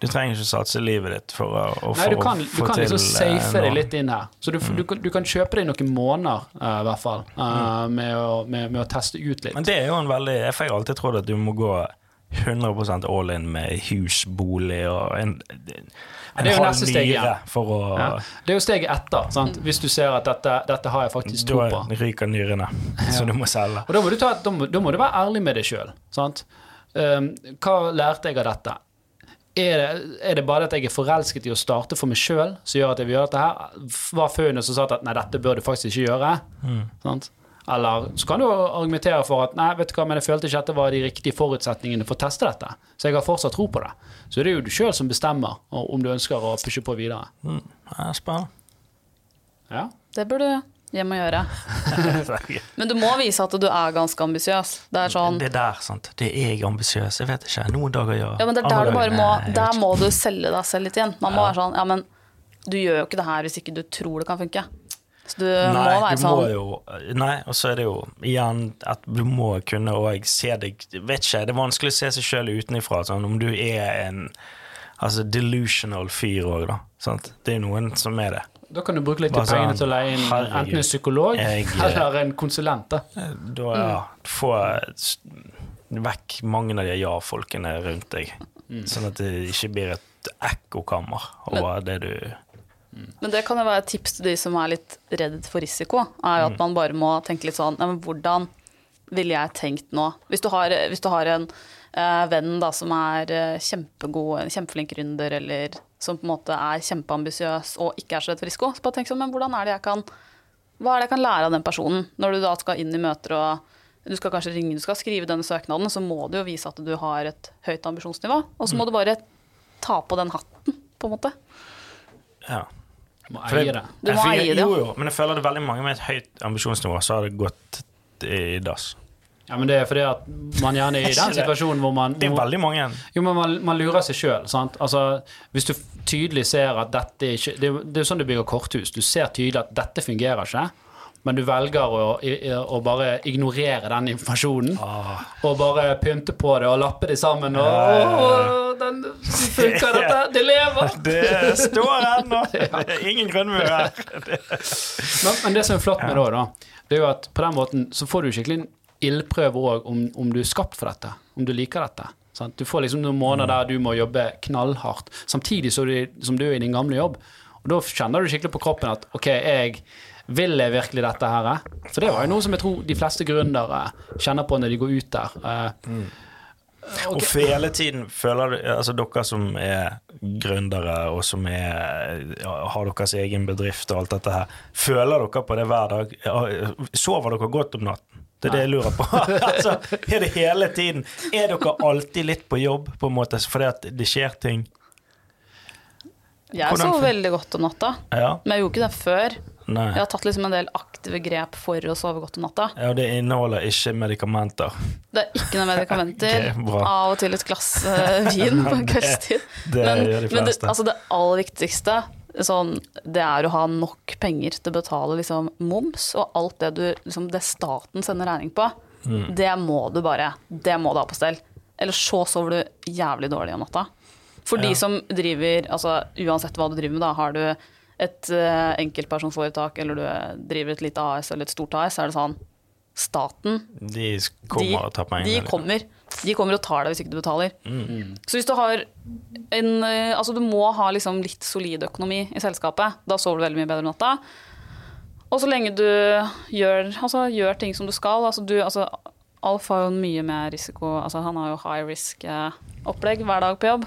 Du trenger ikke satse livet ditt for å, å Nei, du for kan, du kan liksom eh, safe deg litt inn her. Så du, du, kan- du kan kjøpe deg noen måneder, eh, i hvert fall, eh, med, å, med, med å teste ut litt. Men det er jo en veldig jeg har alltid trodd at du må gå 100 all in med hus, bolig og en, en det jo halv nyre for å Ja. Det er jo steget etter, sant? hvis du ser at dette, dette har jeg faktisk tro på. Da ryker nyrene, så du må selge. Og da må du, ta, da må, da må du være ærlig med deg sjøl. Um, hva lærte jeg av dette? Er det, er det bare at jeg er forelsket i å starte for meg sjøl som gjør at jeg vil gjøre dette her? Var funnet som sa at nei, dette bør du faktisk ikke gjøre? Sant? Eller så kan du argumentere for at nei, vet du hva, men jeg følte ikke at det var de riktige forutsetningene for å teste dette. Så jeg har fortsatt tro på det. Så det er jo du sjøl som bestemmer om du ønsker å pushe på videre. Mm. Ja, spennende. Ja. Det burde du hjem og gjøre. Men du må vise at du er ganske ambisiøs. Det er sånn Det der, sant. Det er jeg ambisiøs. Jeg vet ikke. Noen dager gjør Ja, men det er der du bare må Der må du selge deg selv litt igjen. Man må være sånn Ja, men du gjør jo ikke det her hvis ikke du tror det kan funke. Så du Nei, må være du sånn må jo Nei, og så er det jo igjen at du må kunne òg se deg Vet ikke, det er vanskelig å se seg sjøl utenfra. Sånn, om du er en altså delusional fyr òg, da. Sant? Det er noen som er det. Da kan du bruke litt av sånn, pengene til å leie inn herregud. enten en psykolog Jeg- eller en konsulent. da. Da ja, få vekk mange av de ja-folkene rundt deg. Sånn at det ikke blir et ekkokammer over det du Men det kan jo være et tips til de som er litt redd for risiko. Er jo at man bare må tenke litt sånn ja, men Hvordan ville jeg tenkt nå? Hvis du har, hvis du har en eh, venn da, som er eh, kjempegod, kjempeflink gründer, eller som på en måte er kjempeambisiøs og ikke er så redd for risiko, så bare tenk sånn Men hvordan er det jeg kan Hva er det jeg kan lære av den personen? Når du da skal inn i møter og du skal kanskje ringe, du skal skrive denne søknaden, så må du jo vise at du har et høyt ambisjonsnivå. Og så må du bare ta på den hatten, på en måte. Ja. Du må eie det. Du må eie det. Jo, jo, men jeg føler det er veldig mange med et høyt ambisjonsnivå så har det gått i dass. Ja, men det er fordi at man gjerne er i den situasjonen hvor man Det er veldig mange. Jo, men man, man lurer seg sjøl. Altså, hvis du tydelig ser at dette ikke Det det er jo sånn du bygger korthus. Du ser tydelig at dette fungerer ikke. men du velger å, å bare ignorere den informasjonen. Ah. Og bare pynte på det og lappe det sammen. Og, «Åh, den funker dette, det lever! Det står ennå! Det er ingen grunnmur her. Men, men det som er flott med det, da, det er jo at på den måten så får du skikkelig en ildprøve òg om, om du er skapt for dette. Om du liker dette. Sant? Du får liksom noen måneder der du må jobbe knallhardt, samtidig som du, som du er i din gamle jobb. Og da kjenner du skikkelig på kroppen at OK, jeg vil jeg virkelig dette her? For det var jo noe som jeg tror de fleste gründere kjenner på når de går ut der. Eh, Og for hele tiden føler du Altså dere som er gründere, og som er, har deres egen bedrift og alt dette her, føler dere på det hver dag? Sover dere godt om natten? Det er det jeg lurer på. altså, er det hele tiden Er dere alltid litt på jobb, på en måte, fordi at det skjer ting? Jeg Hvordan sover veldig godt om natta, Ja? men jeg gjorde ikke det før. Nei. Jeg har tatt liksom en del aktive grep for å sove godt om natta. Ja, det inneholder ikke medikamenter. Det er ikke noen medikamenter. okay, av og til et glass eh, vin på kveldstid. det men, gjør de men det, altså det aller viktigste sånn, det er å ha nok penger til å betale liksom, moms og alt det, du, liksom, det staten sender regning på. Mm. Det må du bare Det må du ha på stell. Ellers så sover du jævlig dårlig om natta. For Ja. de som driver altså Uansett hva du driver med, da, har du et uh, enkeltpersonforetak eller du driver et lite AS eller et stort AS, så er det sånn Staten De kommer og tar pengene. de liksom. kommer. De kommer og tar deg hvis ikke du betaler. Mm. Så hvis du har en eh, Altså du må ha liksom litt solid økonomi i selskapet. Da sover du veldig mye bedre om natta. Og så lenge du gjør, altså, gjør ting som du skal altså, du, altså, Alf har jo mye mer risiko altså, Han har jo high risk-opplegg hver dag på jobb.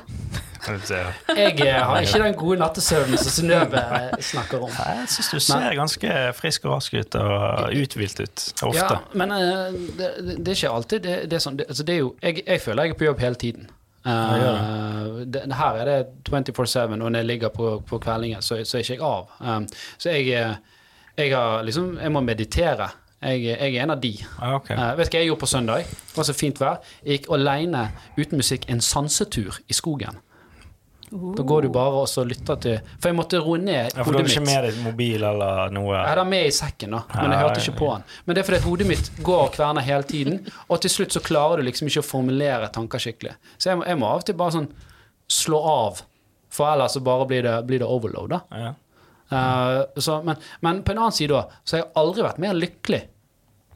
Jeg eh, har ikke den gode nattesøvnen som Synnøve eh, snakker om. Jeg syns du ser ganske frisk og rask ut og uthvilt ut. Ofte. Ja, men eh, det, det, er ikke alltid det, det er sånn. Det, altså, det er jo, jeg, jeg føler jeg er på jobb hele tiden. Uh, det, her er det 24-7, og når jeg ligger på, på kveldingen, så, så er ikke jeg av. Um, så jeg, jeg har liksom Jeg må meditere. Jeg, jeg er en av de. Okay. ok. Eh, vet du hva jeg gjorde på søndag? Det var så fint vær. Jeg gikk alene uten musikk en sansetur i skogen. Da går du bare og så lytter til For jeg måtte roe ned Ja, for du har hodet ikke mitt. med deg mobil eller noe? Jeg hadde med i sekken, da, men jeg hørte ikke på den. Men det er fordi hodet mitt går og kverner hele tiden, og til slutt så klarer du liksom ikke å formulere tanker skikkelig. Så jeg må, jeg må av og til bare sånn slå av, for ellers så bare blir det, blir det overload, da. Ja. Uh, så, men, men på en annen side òg, så har jeg aldri vært mer lykkelig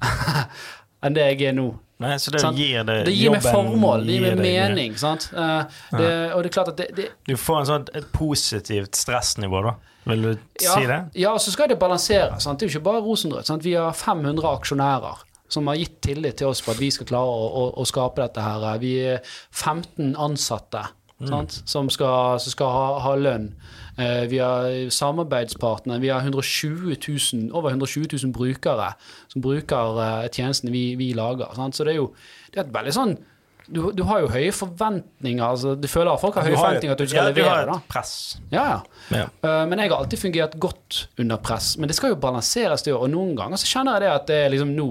enn det jeg er nå. Nei, så det Sant? gir det Det gir meg formål, det gir meg mening. Sant? Uh, det, og det er klart at det, det Du får en sånn, et positivt stressnivå, da. Vil du ja, si det? Ja, og så skal det balansere. Sant? Det er jo ikke bare rosenrødt. Sant? Vi har 500 aksjonærer som har gitt tillit til oss på at vi skal klare å, å, å skape dette her. Vi er 15 ansatte sant? som skal, som skal ha, ha lønn. Eh, vi har samarbeidspartnere. Vi har 120 000, over 120 000 brukere som bruker eh, tjenestene vi, vi lager. Sant? Så det er jo det er et veldig sånn du, du har jo høye forventninger. Altså, du føler at folk har høye forventninger til at du skal ja, levere. Du har et press. Ja, ja. Eh, men jeg har alltid fungert godt under press. Men det skal jo balanseres, det. Og noen ganger så kjenner jeg det at det er liksom nå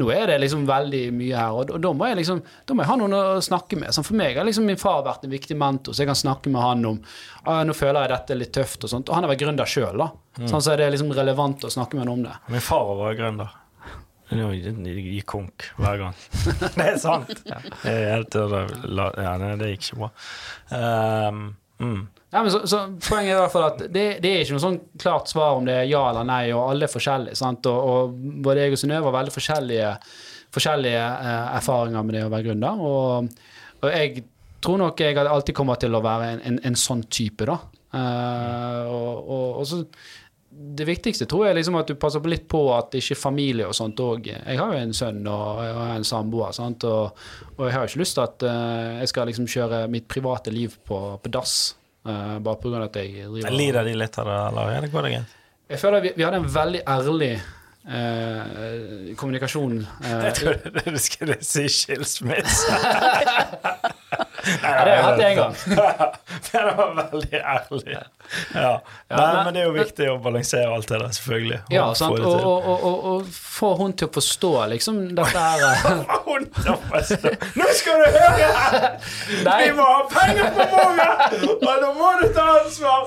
nå er det liksom veldig mye her, og, og da må jeg liksom Da må jeg ha noen å snakke med. Sånn for meg har liksom min far vært en viktig mentor, så jeg kan snakke med han om ah, nå føler jeg dette er litt tøft og sånt. Og han har vært gründer sjøl, da. Sånn så er det liksom relevant å snakke med han om det. Min far var gründer. Det gikk konk hver gang. det er sant. Det, er helt, ja, nei, det gikk ikke bra. Um, mm. Ja, men så, så Poenget er i hvert fall at det, det er ikke noe sånn klart svar om det er ja eller nei, og alle er forskjellige. sant? Og, og både jeg og Synnøve har veldig forskjellige, forskjellige eh, erfaringer med det å være gründer. Og, og jeg tror nok jeg alltid kommer til å være en, en, en sånn type, da. Eh, og, og, og så det viktigste tror jeg liksom at du passer på litt på at ikke familie og sånt òg Jeg har jo en sønn og jeg har en samboer, sant? Og jeg har jo ikke lyst til at eh, jeg skal liksom kjøre mitt private liv på, på dass. Eh, bare pga. at jeg driver Lider de litt av det, eller er det går det greit? Jeg føler vi, vi hadde en veldig ærlig eh, kommunikasjon. eh, Jeg trodde du skulle si skilsmisse. Ja, det har jeg hatt én gang. det var veldig ærlig. Ja. Nei, nei, men det er jo viktig å balansere alt det der, selvfølgelig. Og Ja, sant? det Og, og, og, og, få hun til å forstå liksom dette her eh. Nå skal du høre! Nei. Vi må ha penger på bordet! Og da må du ta ansvar!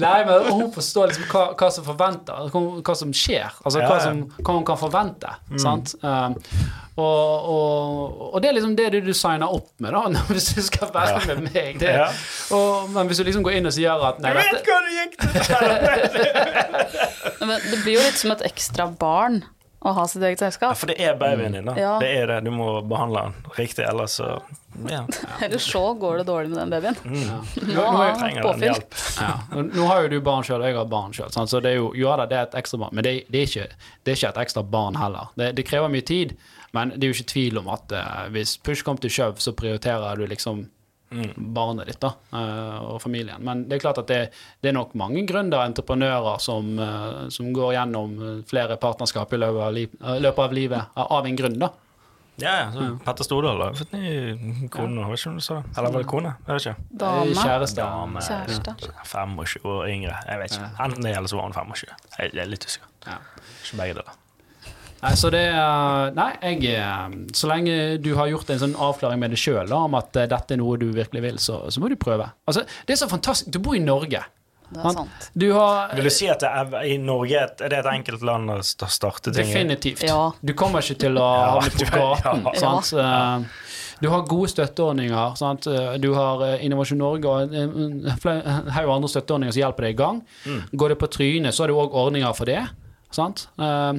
Nei, men hun forstår liksom hva, hva som forventer, hva, som skjer. Altså hva, som, hva hun kan forvente. Sant? Um, og, og, og det er liksom det du, du signer opp med, da, hvis du skal være Ja. med meg. Det, Ja. og, men hvis du liksom går inn og sier at nei, Jeg vet dette, hva det gikk til! Men det blir jo litt som et ekstra barn å ha sitt eget Ja, for det er babyen din, da. Ja. Det er det. Du må behandle den riktig, ellers så ja. Ellers så går det dårlig med den babyen. nå, Må nå, er- Trenger den hjelp. ja, nå- nå har jo du barn sjøl, jeg har barn sjøl, så det er jo jo det er et ekstra barn. Men det, det, er ikke, det er ikke et ekstra barn heller. Det, det krever mye tid, men det er jo ikke tvil om at eh, hvis push kommer til shove, så prioriterer du liksom barnet ditt da, eh, og familien. Men det er klart at det, det er nok mange gründere, entreprenører, som, eh, som går gjennom flere partnerskap i løpet av, liv, løpet av livet av en grunn. da. Ja, ja. Så Petter Stordal har fått ny kone, vet ikke du sa? Eller var det kone? Jeg vet ikke. Dame. Kjæreste. Dame. Kjæreste. 25 år yngre. Jeg vet ikke. Enten det eller så var hun 25. Jeg er litt usikker. Ja. Ikke begge deler. Nei, så det Nei, jeg eh, Så lenge du har gjort en sånn avklaring med deg sjøl om at eh, dette er noe du virkelig vil, så, så må du prøve. Altså, det er så fantastisk. Du bor i Norge. Det er sant. Du har Vil du si at det er, i Norge er det et enkelt land å starte ting i? Definitivt. Ja. Du kommer ikke til å havne på du- gaten. ja. Sant? Eh, Du har gode støtteordninger. Sant? Du har Innovasjon Norge og en en en haug andre støtteordninger som hjelper deg i gang. Mm. Går det på trynet, så har du òg ordninger for det. Sant? Eh,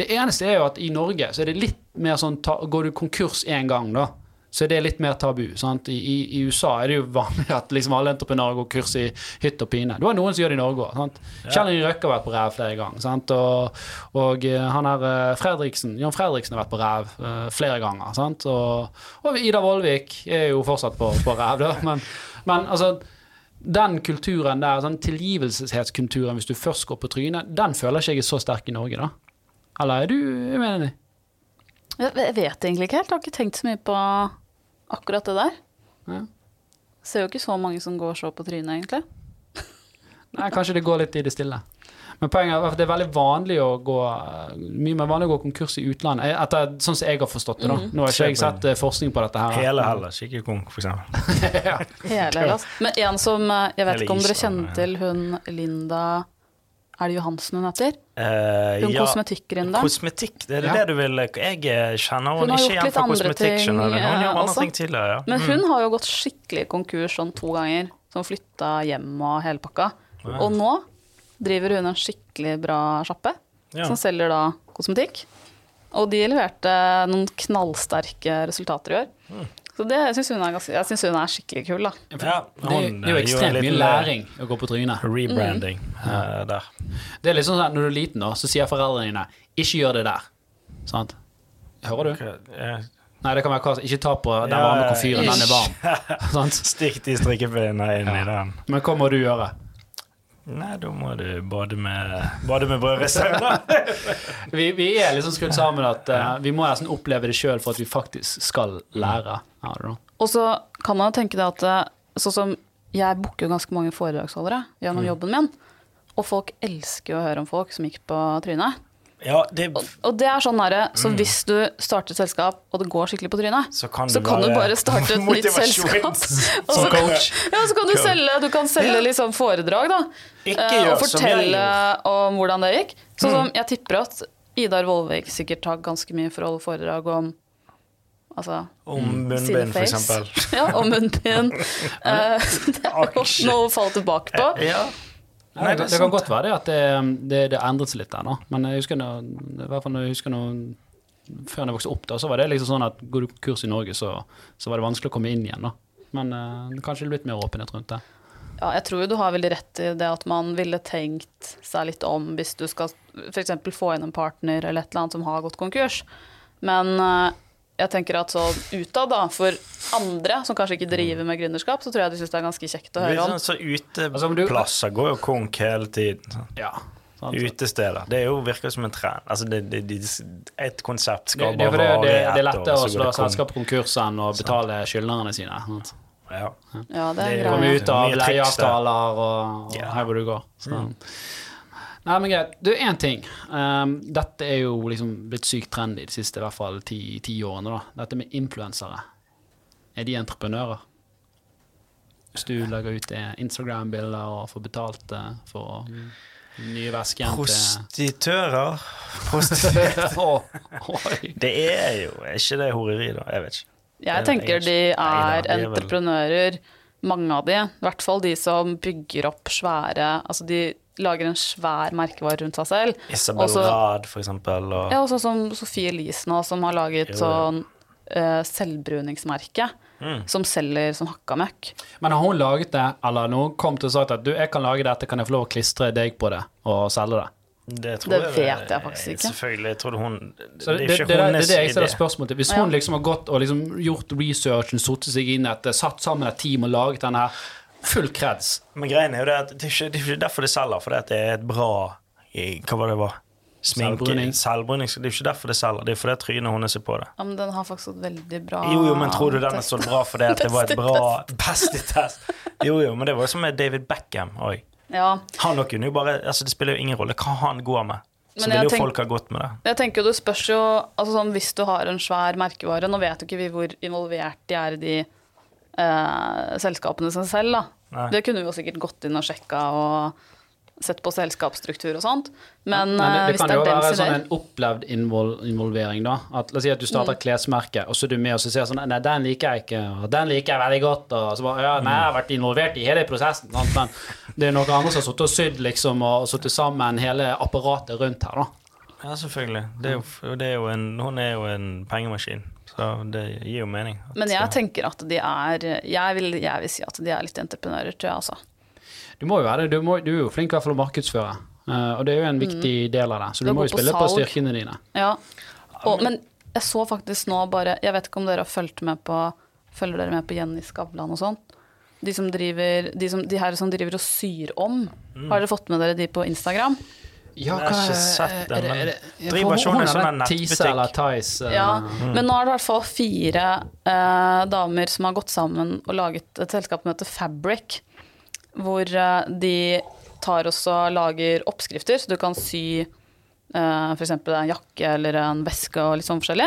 Det eneste er jo at i Norge så er det litt mer sånn Går du konkurs én gang, da, så er det litt mer tabu. Sant? I, i, I USA er det jo vanlig at liksom alle entreprenører går kurs i hytt og pine. Du har noen som gjør det i Norge òg. Kjell Inge Røkke har vært på ræv flere ganger. Sant? Og, og eh, han her eh, Fredriksen, Jan Fredriksen har vært på ræv uh, flere ganger. Sant? Og, og Ida Vollvik er jo fortsatt på, på ræv, da. Men, men altså den kulturen der, sånn tilgivelseskulturen hvis du først går på trynet, den føler ikke jeg er så sterk i Norge, da. Eller er du uenig? Jeg jeg vet egentlig ikke helt. Jeg har ikke tenkt så mye på akkurat det der. Ja. Ser jo ikke så mange som går så på trynet, egentlig. Nei, kanskje det går litt i det stille. Men poenget er at det er veldig vanlig å gå mye mer vanlig å gå konkurs i utlandet. Eh, Etter, sånn som jeg har forstått det. da. Nå har ikke jeg sett eh, forskning på dette her. Hele Hellas, ikke Kong, for eksempel. ja. Hele Hellas. Men en som eh, Jeg vet ikke om dere kjenner til hun Linda Er det Johansen hun heter? Hun Hun ja, kosmetikkgründeren. Kosmetikk, det er Ja. det du vil Jeg kjenner Hun henne ikke igjen for kosmetikk, skjønner du. Hun gjør andre ting tidligere, ja. Men Mm. hun har jo gått skikkelig konkurs sånn to ganger. Som flytta hjem og hele pakka. Ja. Og nå driver hun en skikkelig bra sjappe Ja. som selger da kosmetikk. Og de leverte noen knallsterke resultater i år. Mm. Så det synes hun syns hun er skikkelig kul, da. Ja, Det, det er jo eh, ekstremt mye læring å gå på trynet. Rebranding mm. uh, der. Det er litt sånn at når du er liten, da, så sier foreldrene dine 'ikke gjør det der'. Sant? Hører du? Eh, Nei, det kan være hva Ikke ta på den varme komfyren, den er varm. Stikk de strikkepinnene inn i den. Men hva må du gjøre? Nei, da må du bade med, bade med brødresauen, da. Vi, vi er liksom skrudd sammen at uh, vi må nesten oppleve det sjøl for at vi faktisk skal lære. Da. Og så kan man jo tenke det at eh, sånn som jeg booker ganske mange foredragsholdere gjennom jobben min. Og folk elsker å høre om folk som gikk på trynet. Ja, det, Og, og det er sånn der så hvis du starter et selskap, og det går skikkelig på trynet, så kan, så du bare, du bare starte et nytt selskap. Og så, ja, så kan du selge, du kan selge liksom foredrag, da. Eh, gjør og fortelle om hvordan det gikk. Sånn som jeg tipper at Idar Vollvik sikkert har ganske mye for å holde foredrag om Altså Om munnbind, for eksempel. Ja, om munnbind. Eh, det er jo noe å falle tilbake på. Ja. Nei, det, det det kan godt være det at det, det, det endret seg litt der nå. Men jeg husker når, i hvert fall når jeg husker når, før jeg vokste opp, da, så var det liksom sånn at går du kurs i Norge, så, så var det vanskelig å komme inn igjen. da. Men uh, kanskje det blitt mer åpenhet rundt det. Ja, jeg tror jo du har veldig rett i det at man ville tenkt seg litt om hvis du skal f.eks. få inn en partner eller et eller annet som har gått konkurs. Men eh, jeg tenker at så utad, da, for andre som kanskje ikke driver med gründerskap, så tror jeg de syns det er ganske kjekt å høre om. sånn, så Altså, uteplasser går jo konk hele tiden. Ja. Utesteder. Det er jo virker som en trend. Altså, det, det, det, et konsept skal bare vare ett år. det er ett lettere å slå selskap konkurs enn å betale skyldnerne sine. Sant? Ja. Ja, det er greit. Komme ut av leieavtaler og, og Ja. her hvor du går. Så. Nei, men greit. Du, én ting. Um, dette er jo liksom blitt sykt trendy de siste i hvert fall ti, ti årene. da. Dette med influensere. Er de entreprenører? Hvis du legger ut eh, Instagram-bilder og får betalt eh, for å nye vesken til Prostitører. Prosti- Det er jo Er ikke det horeri, da? Jeg vet ikke. Jeg tenker de er er entreprenører, mange av de. I hvert fall de som bygger opp svære Altså de lager en svær merkevare rundt seg selv. Isabel Også- Rad, for eksempel. Og, Ja, og sånn som Sofie Elise nå, som har laget Jo, sånn uh, selvbruningsmerke. Mm. Som selger sånn hakka møkk. Men har hun laget det, eller noen kom til og sagt at du, jeg kan lage dette, kan jeg få lov å klistre deg på det og selge det? det tror Det vet jeg faktisk ikke. Selvfølgelig. Jeg tror hun det det, Det det, er det, er det jeg stiller spørsmål til. Hvis Ja. hun liksom har gått og liksom gjort researchen, satt seg inn i satt sammen et team og laget denne her, full kreds Men greien er jo det at det er ikke, det er ikke derfor det selger, fordi at det er et bra i- Hva var det det var? Sminke. Selvbruning. Selvbruning. Det er jo ikke derfor det selger, det er fordi trynet hennes er på det. Ja, men den har faktisk fått veldig bra Jo, jo, men tror du den har test. stått bra fordi at det var et bra Best i test. Jo, jo, men det var jo som med David Beckham òg. Ja, Han nok kunne jo bare Altså, det spiller jo ingen rolle hva han går med. Så Men vil jo tenk- folk ha gått med det. Jeg tenker jo Det spørs jo altså sånn, Hvis du har en svær merkevare Nå vet jo ikke vi hvor involvert de er i de eh, selskapene seg selv. da. Nei. Det kunne vi jo sikkert gått inn og sjekka og sett på selskapsstruktur og sånt. Men, Men det, eh, det hvis kan det jo er være sånn en opplevd invol involvering, da. At, la oss si at du starter et klesmerke, og så er du med og så sier sånn Nei, den liker jeg ikke, og den liker jeg veldig godt, og så bare Ja, nei, jeg har vært involvert i hele prosessen, sant? men det er noen andre som har sittet og sydd, liksom, og satt sammen hele apparatet rundt her, da. Ja, selvfølgelig. Det er jo, det er jo en, hun er jo en pengemaskin, så det gir jo mening. at- Men jeg tenker at de er Jeg vil, jeg vil si at de er litt entreprenører, tror jeg, altså. Du må jo være det. Du, må, du er jo flink i hvert fall å markedsføre, Uh, og det er jo en viktig del av det, så du Det må jo spille på på styrkene dine. Ja. Og, men jeg så faktisk nå bare Jeg vet ikke om dere har fulgt med på Følger dere med på Jenny Skavlan og sånn? De som driver De, som, de her som driver og syr om. Har dere fått med dere de på Instagram? Ja, Jeg har ikke sett den, men er driver ikke hun en sånn nettbutikk? Eller Tice. eh, Ja. Men nå er det i hvert fall fire eh, damer som har gått sammen og laget et selskap som heter Fabric. Hvor eh, de tar også lager oppskrifter, så du kan sy uh, f.eks. en jakke eller en veske og litt sånn forskjellig.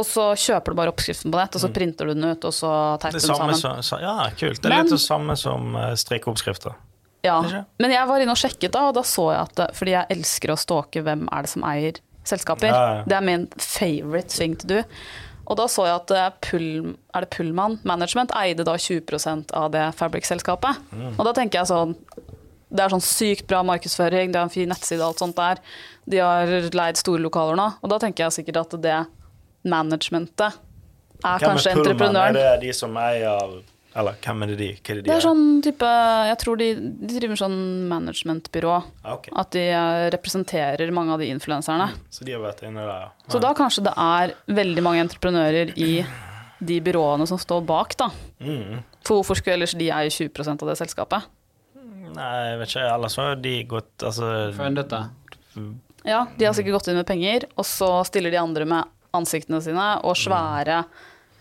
Og så kjøper du bare oppskriften på nett, og så printer du den ut, og så teiper du den sammen. som, sa- ja, kult. Det er Men- litt det samme som uh, strikkeoppskrifter. Ja, men jeg var inne og sjekket da, og da så jeg at Fordi jeg elsker å stalke hvem er det som eier selskaper. Ja, ja. Det er min favorite thing to do. Og da så jeg at eh, Pull, er det Pullman Management eide da 20% av det Fabric-selskapet. Mm. Og da tenker jeg sånn Det er sånn sykt bra markedsføring, det er en fin nettside og alt sånt der. De har leid store lokaler nå, og da tenker jeg sikkert at det managementet er Hvem kanskje er Pullman? entreprenøren. Er det de som eier Eller hvem er det de? Hva er det de Det er sånn type Jeg tror de, de driver sånn managementbyrå. Ah, ok. At de eh, representerer mange av de influenserne. Så de har vært inne der, ja. Så da kanskje det er veldig mange entreprenører i de byråene som står bak, da. Mm. For hvorfor skulle ellers de eie 20% av det selskapet? Nei, jeg vet ikke. Ellers har de gått Altså Fundet det. Ja, de har sikkert gått inn med penger, og så stiller de andre med ansiktene sine og svære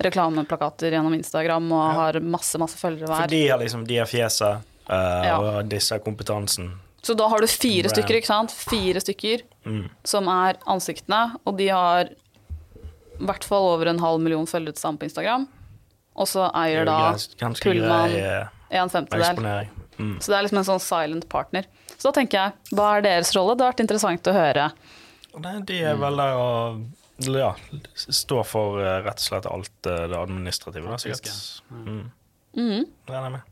reklameplakater gjennom Instagram og har masse, masse følgere For hver. de har liksom De har fjeset, uh, Ja. og disse har kompetansen. Så da har du fire Brand. stykker, ikke sant? Fire stykker Mm. som er ansiktene, og de har i hvert fall over en halv million følgere til sammen på Instagram. Og så er eier da Pullman eh, en femtedel. Mm. Så det er liksom en sånn silent partner. Så da tenker jeg, hva er deres rolle? Det har vært interessant å høre. Nei, de er vel der å ja, står for eh, rett og slett alt eh, det administrative, da, sikkert. Mm. Mm. Mhm. er jeg med.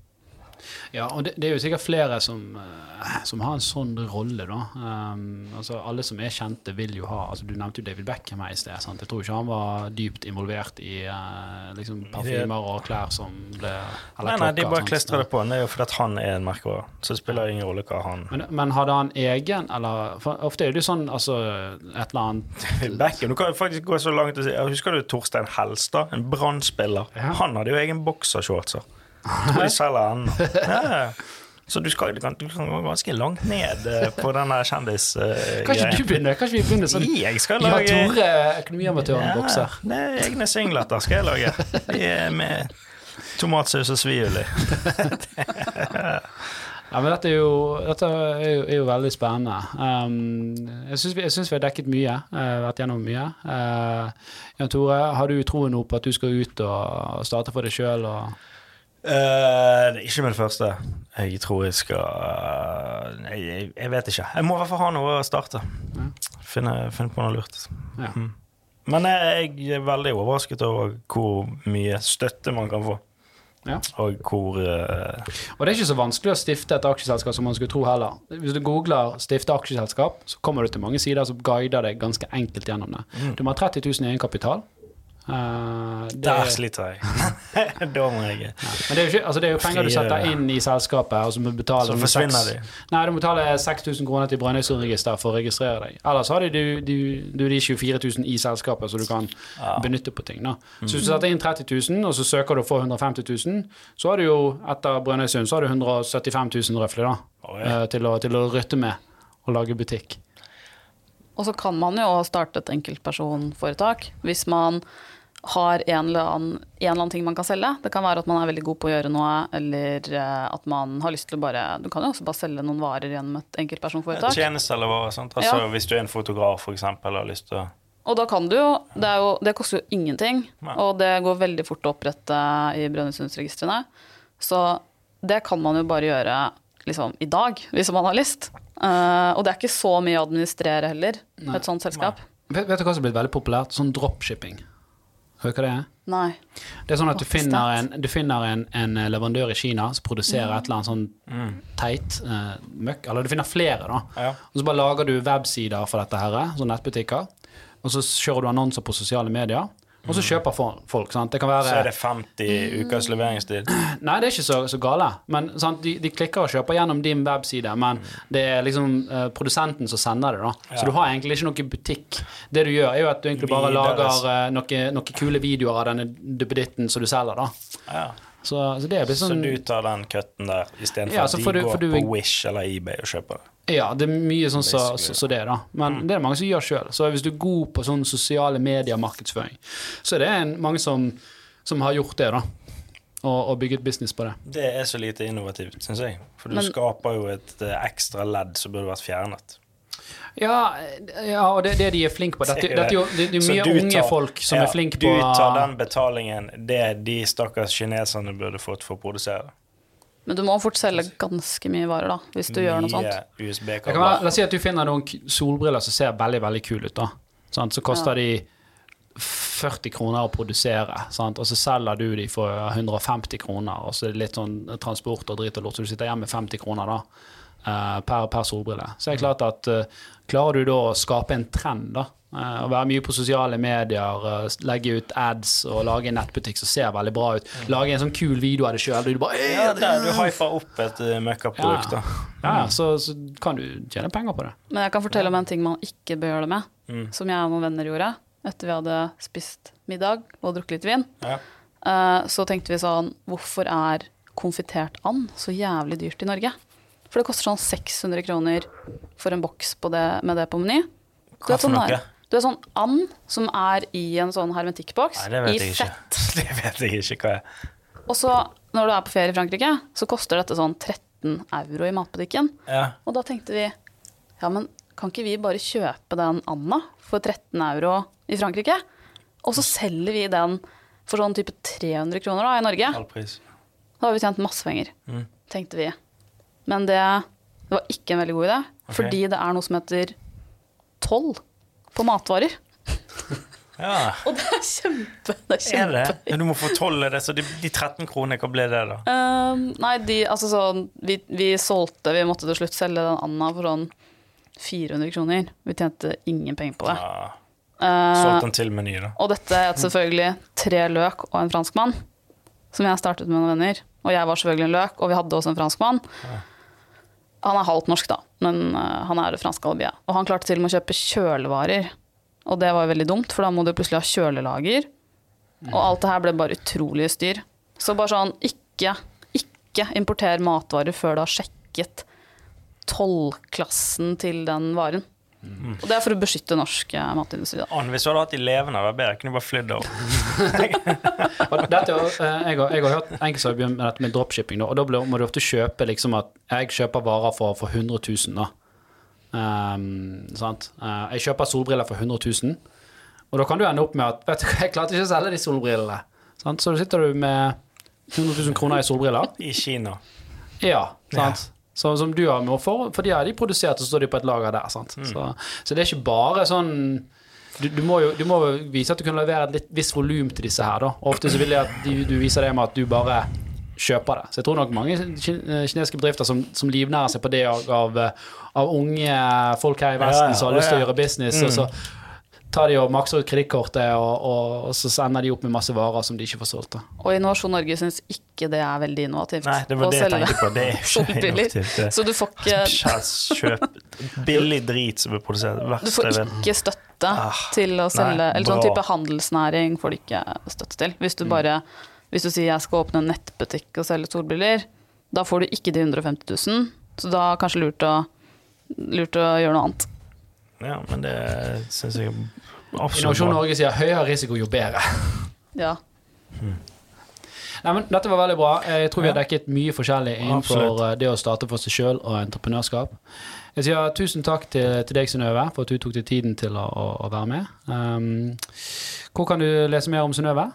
Ja, og det, det er jo sikkert flere som, eh, som har en sånn rolle, da. Um, altså, alle som er kjente, vil jo ha altså, Du nevnte jo David Beckham her i sted. Sant? Jeg tror ikke han var dypt involvert i uh, liksom, parfymer og klær som ble Nei, nei, de bare klistra det på. Det er jo fordi han er en merkevare. Så det spiller ingen rolle hva han Men, men hadde han egen, eller for Ofte er det jo sånn altså, et eller annet Beckham, Du kan faktisk gå så langt og si Husker du Torstein Helstad? En Brann-spiller. Ja. Han hadde jo egen boksershortser. De. Ja, ja. Så du, skal, du, kan, du kan gå ganske langt ned eh, på den der Kan ikke du begynne? Kanskje vi begynner sånn? jeg skal Ja, lage Tore, økonomiamatøren, bokser. det er egne singleter skal jeg lage. De er med tomatsaus og svioli. Ja, men dette er jo, dette er jo, er jo veldig spennende. Um, jeg syns vi, vi har dekket mye, uh, vært gjennom mye. Uh, Jan Tore, har du troen nå på at du skal ut og starte for deg sjøl? Eh, det er ikke min første. Jeg tror jeg skal eh, Nei, jeg, jeg vet ikke. Jeg må i hvert fall ha noe å starte. Finne, finne på noe lurt. Ja. Mm. Men jeg, jeg er veldig overrasket over hvor mye støtte man kan få. Ja. Og hvor uh, Og det er ikke så vanskelig å stifte et aksjeselskap som man skulle tro heller. Hvis du googler 'stifte aksjeselskap', så kommer du til mange sider som guider deg ganske enkelt gjennom det. Du må ha 30 000 i egenkapital. Uh, det- Der sliter jeg. da må jeg Men det er jo, ikke, altså det er jo penger du setter inn i selskapet, og så må du betale Så forsvinner de. Nei, du må betale 6000 kroner til Brønnøysundregisteret for å registrere deg. Ellers har du, du, du de 24 000 i selskapet, så du kan benytte på ting. Da. Så hvis du setter inn 30 000, og så søker du å få 150 000, så har du jo etter Brønnøysund så har du 175 000 røftlig da, eh, til, å, til å rytte med og lage butikk. Og så kan man jo starte et enkeltpersonforetak hvis man har en eller, annen, en eller annen ting man kan selge. Det kan være at man er veldig god på å gjøre noe, eller eh, at man har lyst til å bare Du kan jo også bare selge noen varer gjennom et enkeltpersonforetak. Tjenester eller varer, Sant? Altså, Ja. Hvis du er en fotograf, for eksempel, og har lyst til å Og da kan du jo Det, er jo, det koster jo ingenting, Nei. og det går veldig fort å opprette i Brønnøysundregistrene. Så det kan man jo bare gjøre liksom, i dag, hvis man har lyst. Uh, og det er ikke så mye å administrere heller, et sånt selskap. Vet, vet du hva som er blitt veldig populært? Sånn dropshipping. Vet du hva det er? Nei. Det er sånn at du er finner, en, du finner en, en leverandør i Kina som produserer et eller annet sånn Mm. teit uh, møkk. Eller du finner flere, da. Ja. Og så bare lager du websider for dette her, sånne nettbutikker. Og så kjører du annonser på sosiale medier. Og så kjøper folk. sant? Det kan være. Så er det 50 ukers leveringstid. Nei, det er ikke så, så gale. Men sant? De, de klikker og kjøper gjennom din webside, men det er liksom uh, produsenten som sender det. da. Ja. Så du har egentlig ikke noe butikk. Det du gjør, er jo at du egentlig bare Videres. lager uh, noen noe kule videoer av denne duppeditten som du selger. da. Ja. Så, så det blir Så sånn du tar den cutten der istedenfor Ja, at de du- går du- på Wish eller eBay og kjøper det. Ja, det er mye sånn så, så, så det, da. Men det er det mange som gjør sjøl. Så hvis du er god på sånn sosiale medier-markedsføring, så er det en, mange som, som har gjort det, da. Og, og bygget business på det. Det er så lite innovativt, syns jeg. For du Men- skaper jo et eh, ekstra ledd som burde vært fjernet. Ja, ja og det, det de er flinke på. Dette, Det er dette er jo det, det er mye tar, unge folk som ja, er flinke på Du tar den betalingen det de stakkars kineserne burde fått for å produsere. Men du må fort selge ganske mye varer, da, hvis du gjør noe sånt. Være, USB-kabler. La oss si at du finner noen solbriller som ser veldig veldig kule ut. da sant? Så koster de 40 kroner å produsere, sant? og så selger du de for 150 kroner. Og så er det litt sånn transport og drit og lort, så du sitter igjen med 50 kroner da per, per solbrille. Så er det klart at eh, klarer du da å skape en trend, da, å være mye på sosiale medier, eh, legge ut ads og lage en nettbutikk som ser veldig bra ut, lage en sånn kul video av deg sjøl, du bare Ja, der du hyper opp et møkkaprodukt, ja, ja, så, så kan du tjene penger på det. Men jeg kan fortelle om en ting man ikke bør gjøre det med, Mm. som jeg og noen venner gjorde etter vi hadde spist middag og drukket litt vin. Ja. Eh, Så tenkte vi sånn Hvorfor er konfitert and så jævlig dyrt i Norge? For det koster sånn 600 kroner for en boks på det, med det på Meny. Du Hva for sånn noe? der- Du har sånn and som er i en sånn hermetikkboks i fett. Det vet jeg ikke hva er. Og så, når du er på ferie i Frankrike, så koster dette sånn 13 euro i matbutikken. Ja. Og da tenkte vi ja, men kan ikke vi bare kjøpe den anda for 13 euro i Frankrike? Og så selger vi den for sånn type 300 kroner da, i Norge. Halvpris. Da har vi tjent masse penger, Mm. tenkte vi. Men det, det var ikke en veldig god idé, okay. fordi det er noe som heter toll på matvarer. Ja, Og det er kjempe Det er er kjempe. det? Men du må fortolle det, så de, de 13 kronene, hva ble det, da? Ehm, nei, de, altså sånn vi, vi solgte Vi måtte til slutt selge den anda for sånn 400 kroner. Vi tjente ingen penger på det. Ja. Eh, Solgt den til Meny, da. Og dette het selvfølgelig tre løk og en franskmann, som jeg startet med noen venner. Og jeg var selvfølgelig en løk, og vi hadde også en franskmann. Han er halvt norsk, da, men eh, han er fransk alibi. Og han klarte til og med å kjøpe kjølevarer. Og det var veldig dumt, for da må du plutselig ha kjølelager. Og alt det her ble bare utrolig styr. Så bare sånn, ikke, ikke importer matvarer før du har sjekket tollklassen til den varen. Og det er for å beskytte norsk eh, matindustri. Da. Hvis du hadde hatt de levende, hadde det vært bedre. Kunne du bare flydd over. Er eh, jeg, har, jeg har hørt enkelte som har begynt med dette med dropshipping, da, og da blir- må du ofte kjøpe liksom at jeg kjøper varer for, for 100 000, da. Um, sant? Eh, jeg kjøper solbriller for 100 000, og da kan du ende opp med at vet du, hva, jeg klarte ikke å selge de solbrillene. Sant? Så da sitter du med 100 000 kroner i solbriller. I Kina. Ja, sant? Så, som du har med for, for de har de produsert, og så står de på et lager der. Sant? Så, så det er ikke bare sånn du, du, må jo, du må jo vise at du kan levere et litt visst volum til disse her. da Ofte så vil jeg at du, du viser det med at du bare kjøper det. Så jeg tror nok mange kinesiske bedrifter som, som livnærer seg på det av, av, av unge folk her i Vesten Ja, ja, som har lyst til å gjøre business, og så tar de og makser ut kredittkortet, og, og, og så sender de opp med masse varer som de ikke får solgt. Og Innovasjon Norge syns ikke det er veldig innovativt. Nei, det var det jeg tenkte på. Det er ikke innovativt, det. Så du får ikke Kjøp billig drit som er produsert. Verst Du får ikke støtte Ah, til å selge nei, Eller sånn type handelsnæring får du ikke støtte til. Hvis du Mm. bare Hvis du sier jeg skal åpne en nettbutikk og selge solbriller, da får du ikke de 150 000. Så da er det kanskje lurt å, lurt å gjøre noe annet. Ja, men det syns jeg absolutt Innovasjon. Norge sier høyere risiko, jo bedre. Ja. Nei, men Dette var veldig bra. Jeg tror vi har dekket mye forskjellig innenfor Absolutt. eh, det å starte for seg sjøl og entreprenørskap. Jeg sier tusen takk til, til deg, Synnøve, for at du tok deg tiden til å, å, å være med. Um, hvor kan du lese mer om Synnøve?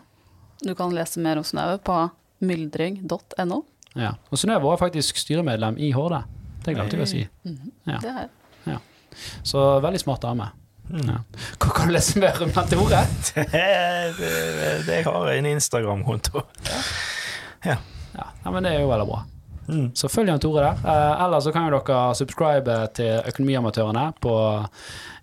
Du kan lese mer om Synnøve på myldring.no. Ja. Og Synnøve var faktisk styremedlem i Horde. Det glemte jeg å si. Ja. Det er Så veldig smart dame. Mm. Ja. Hva kan du lese mer om dette ordet? det, jeg har en Instagram-konto. Ja. Ja, ja, men det er jo veldig bra. Mm. Så følg Jan Tore der. Eh, eller så kan jo dere subscribe til Økonomiamatørene på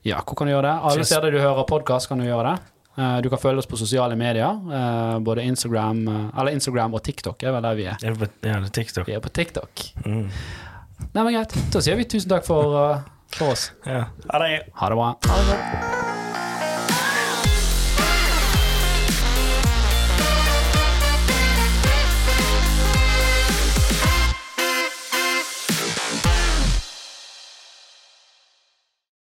Ja, hvor kan du gjøre det? Alle steder du hører podkast, kan du gjøre det. Eh, du kan følge oss på sosiale medier. eh, både Instagram eh, Eller Instagram og TikTok er vel der vi er. Er på, ja, det TikTok. Vi er på TikTok. Mm. Nei, men greit. Da sier vi tusen takk for, eh, for oss. Ja. Ha det. Ha det bra. Ha det godt.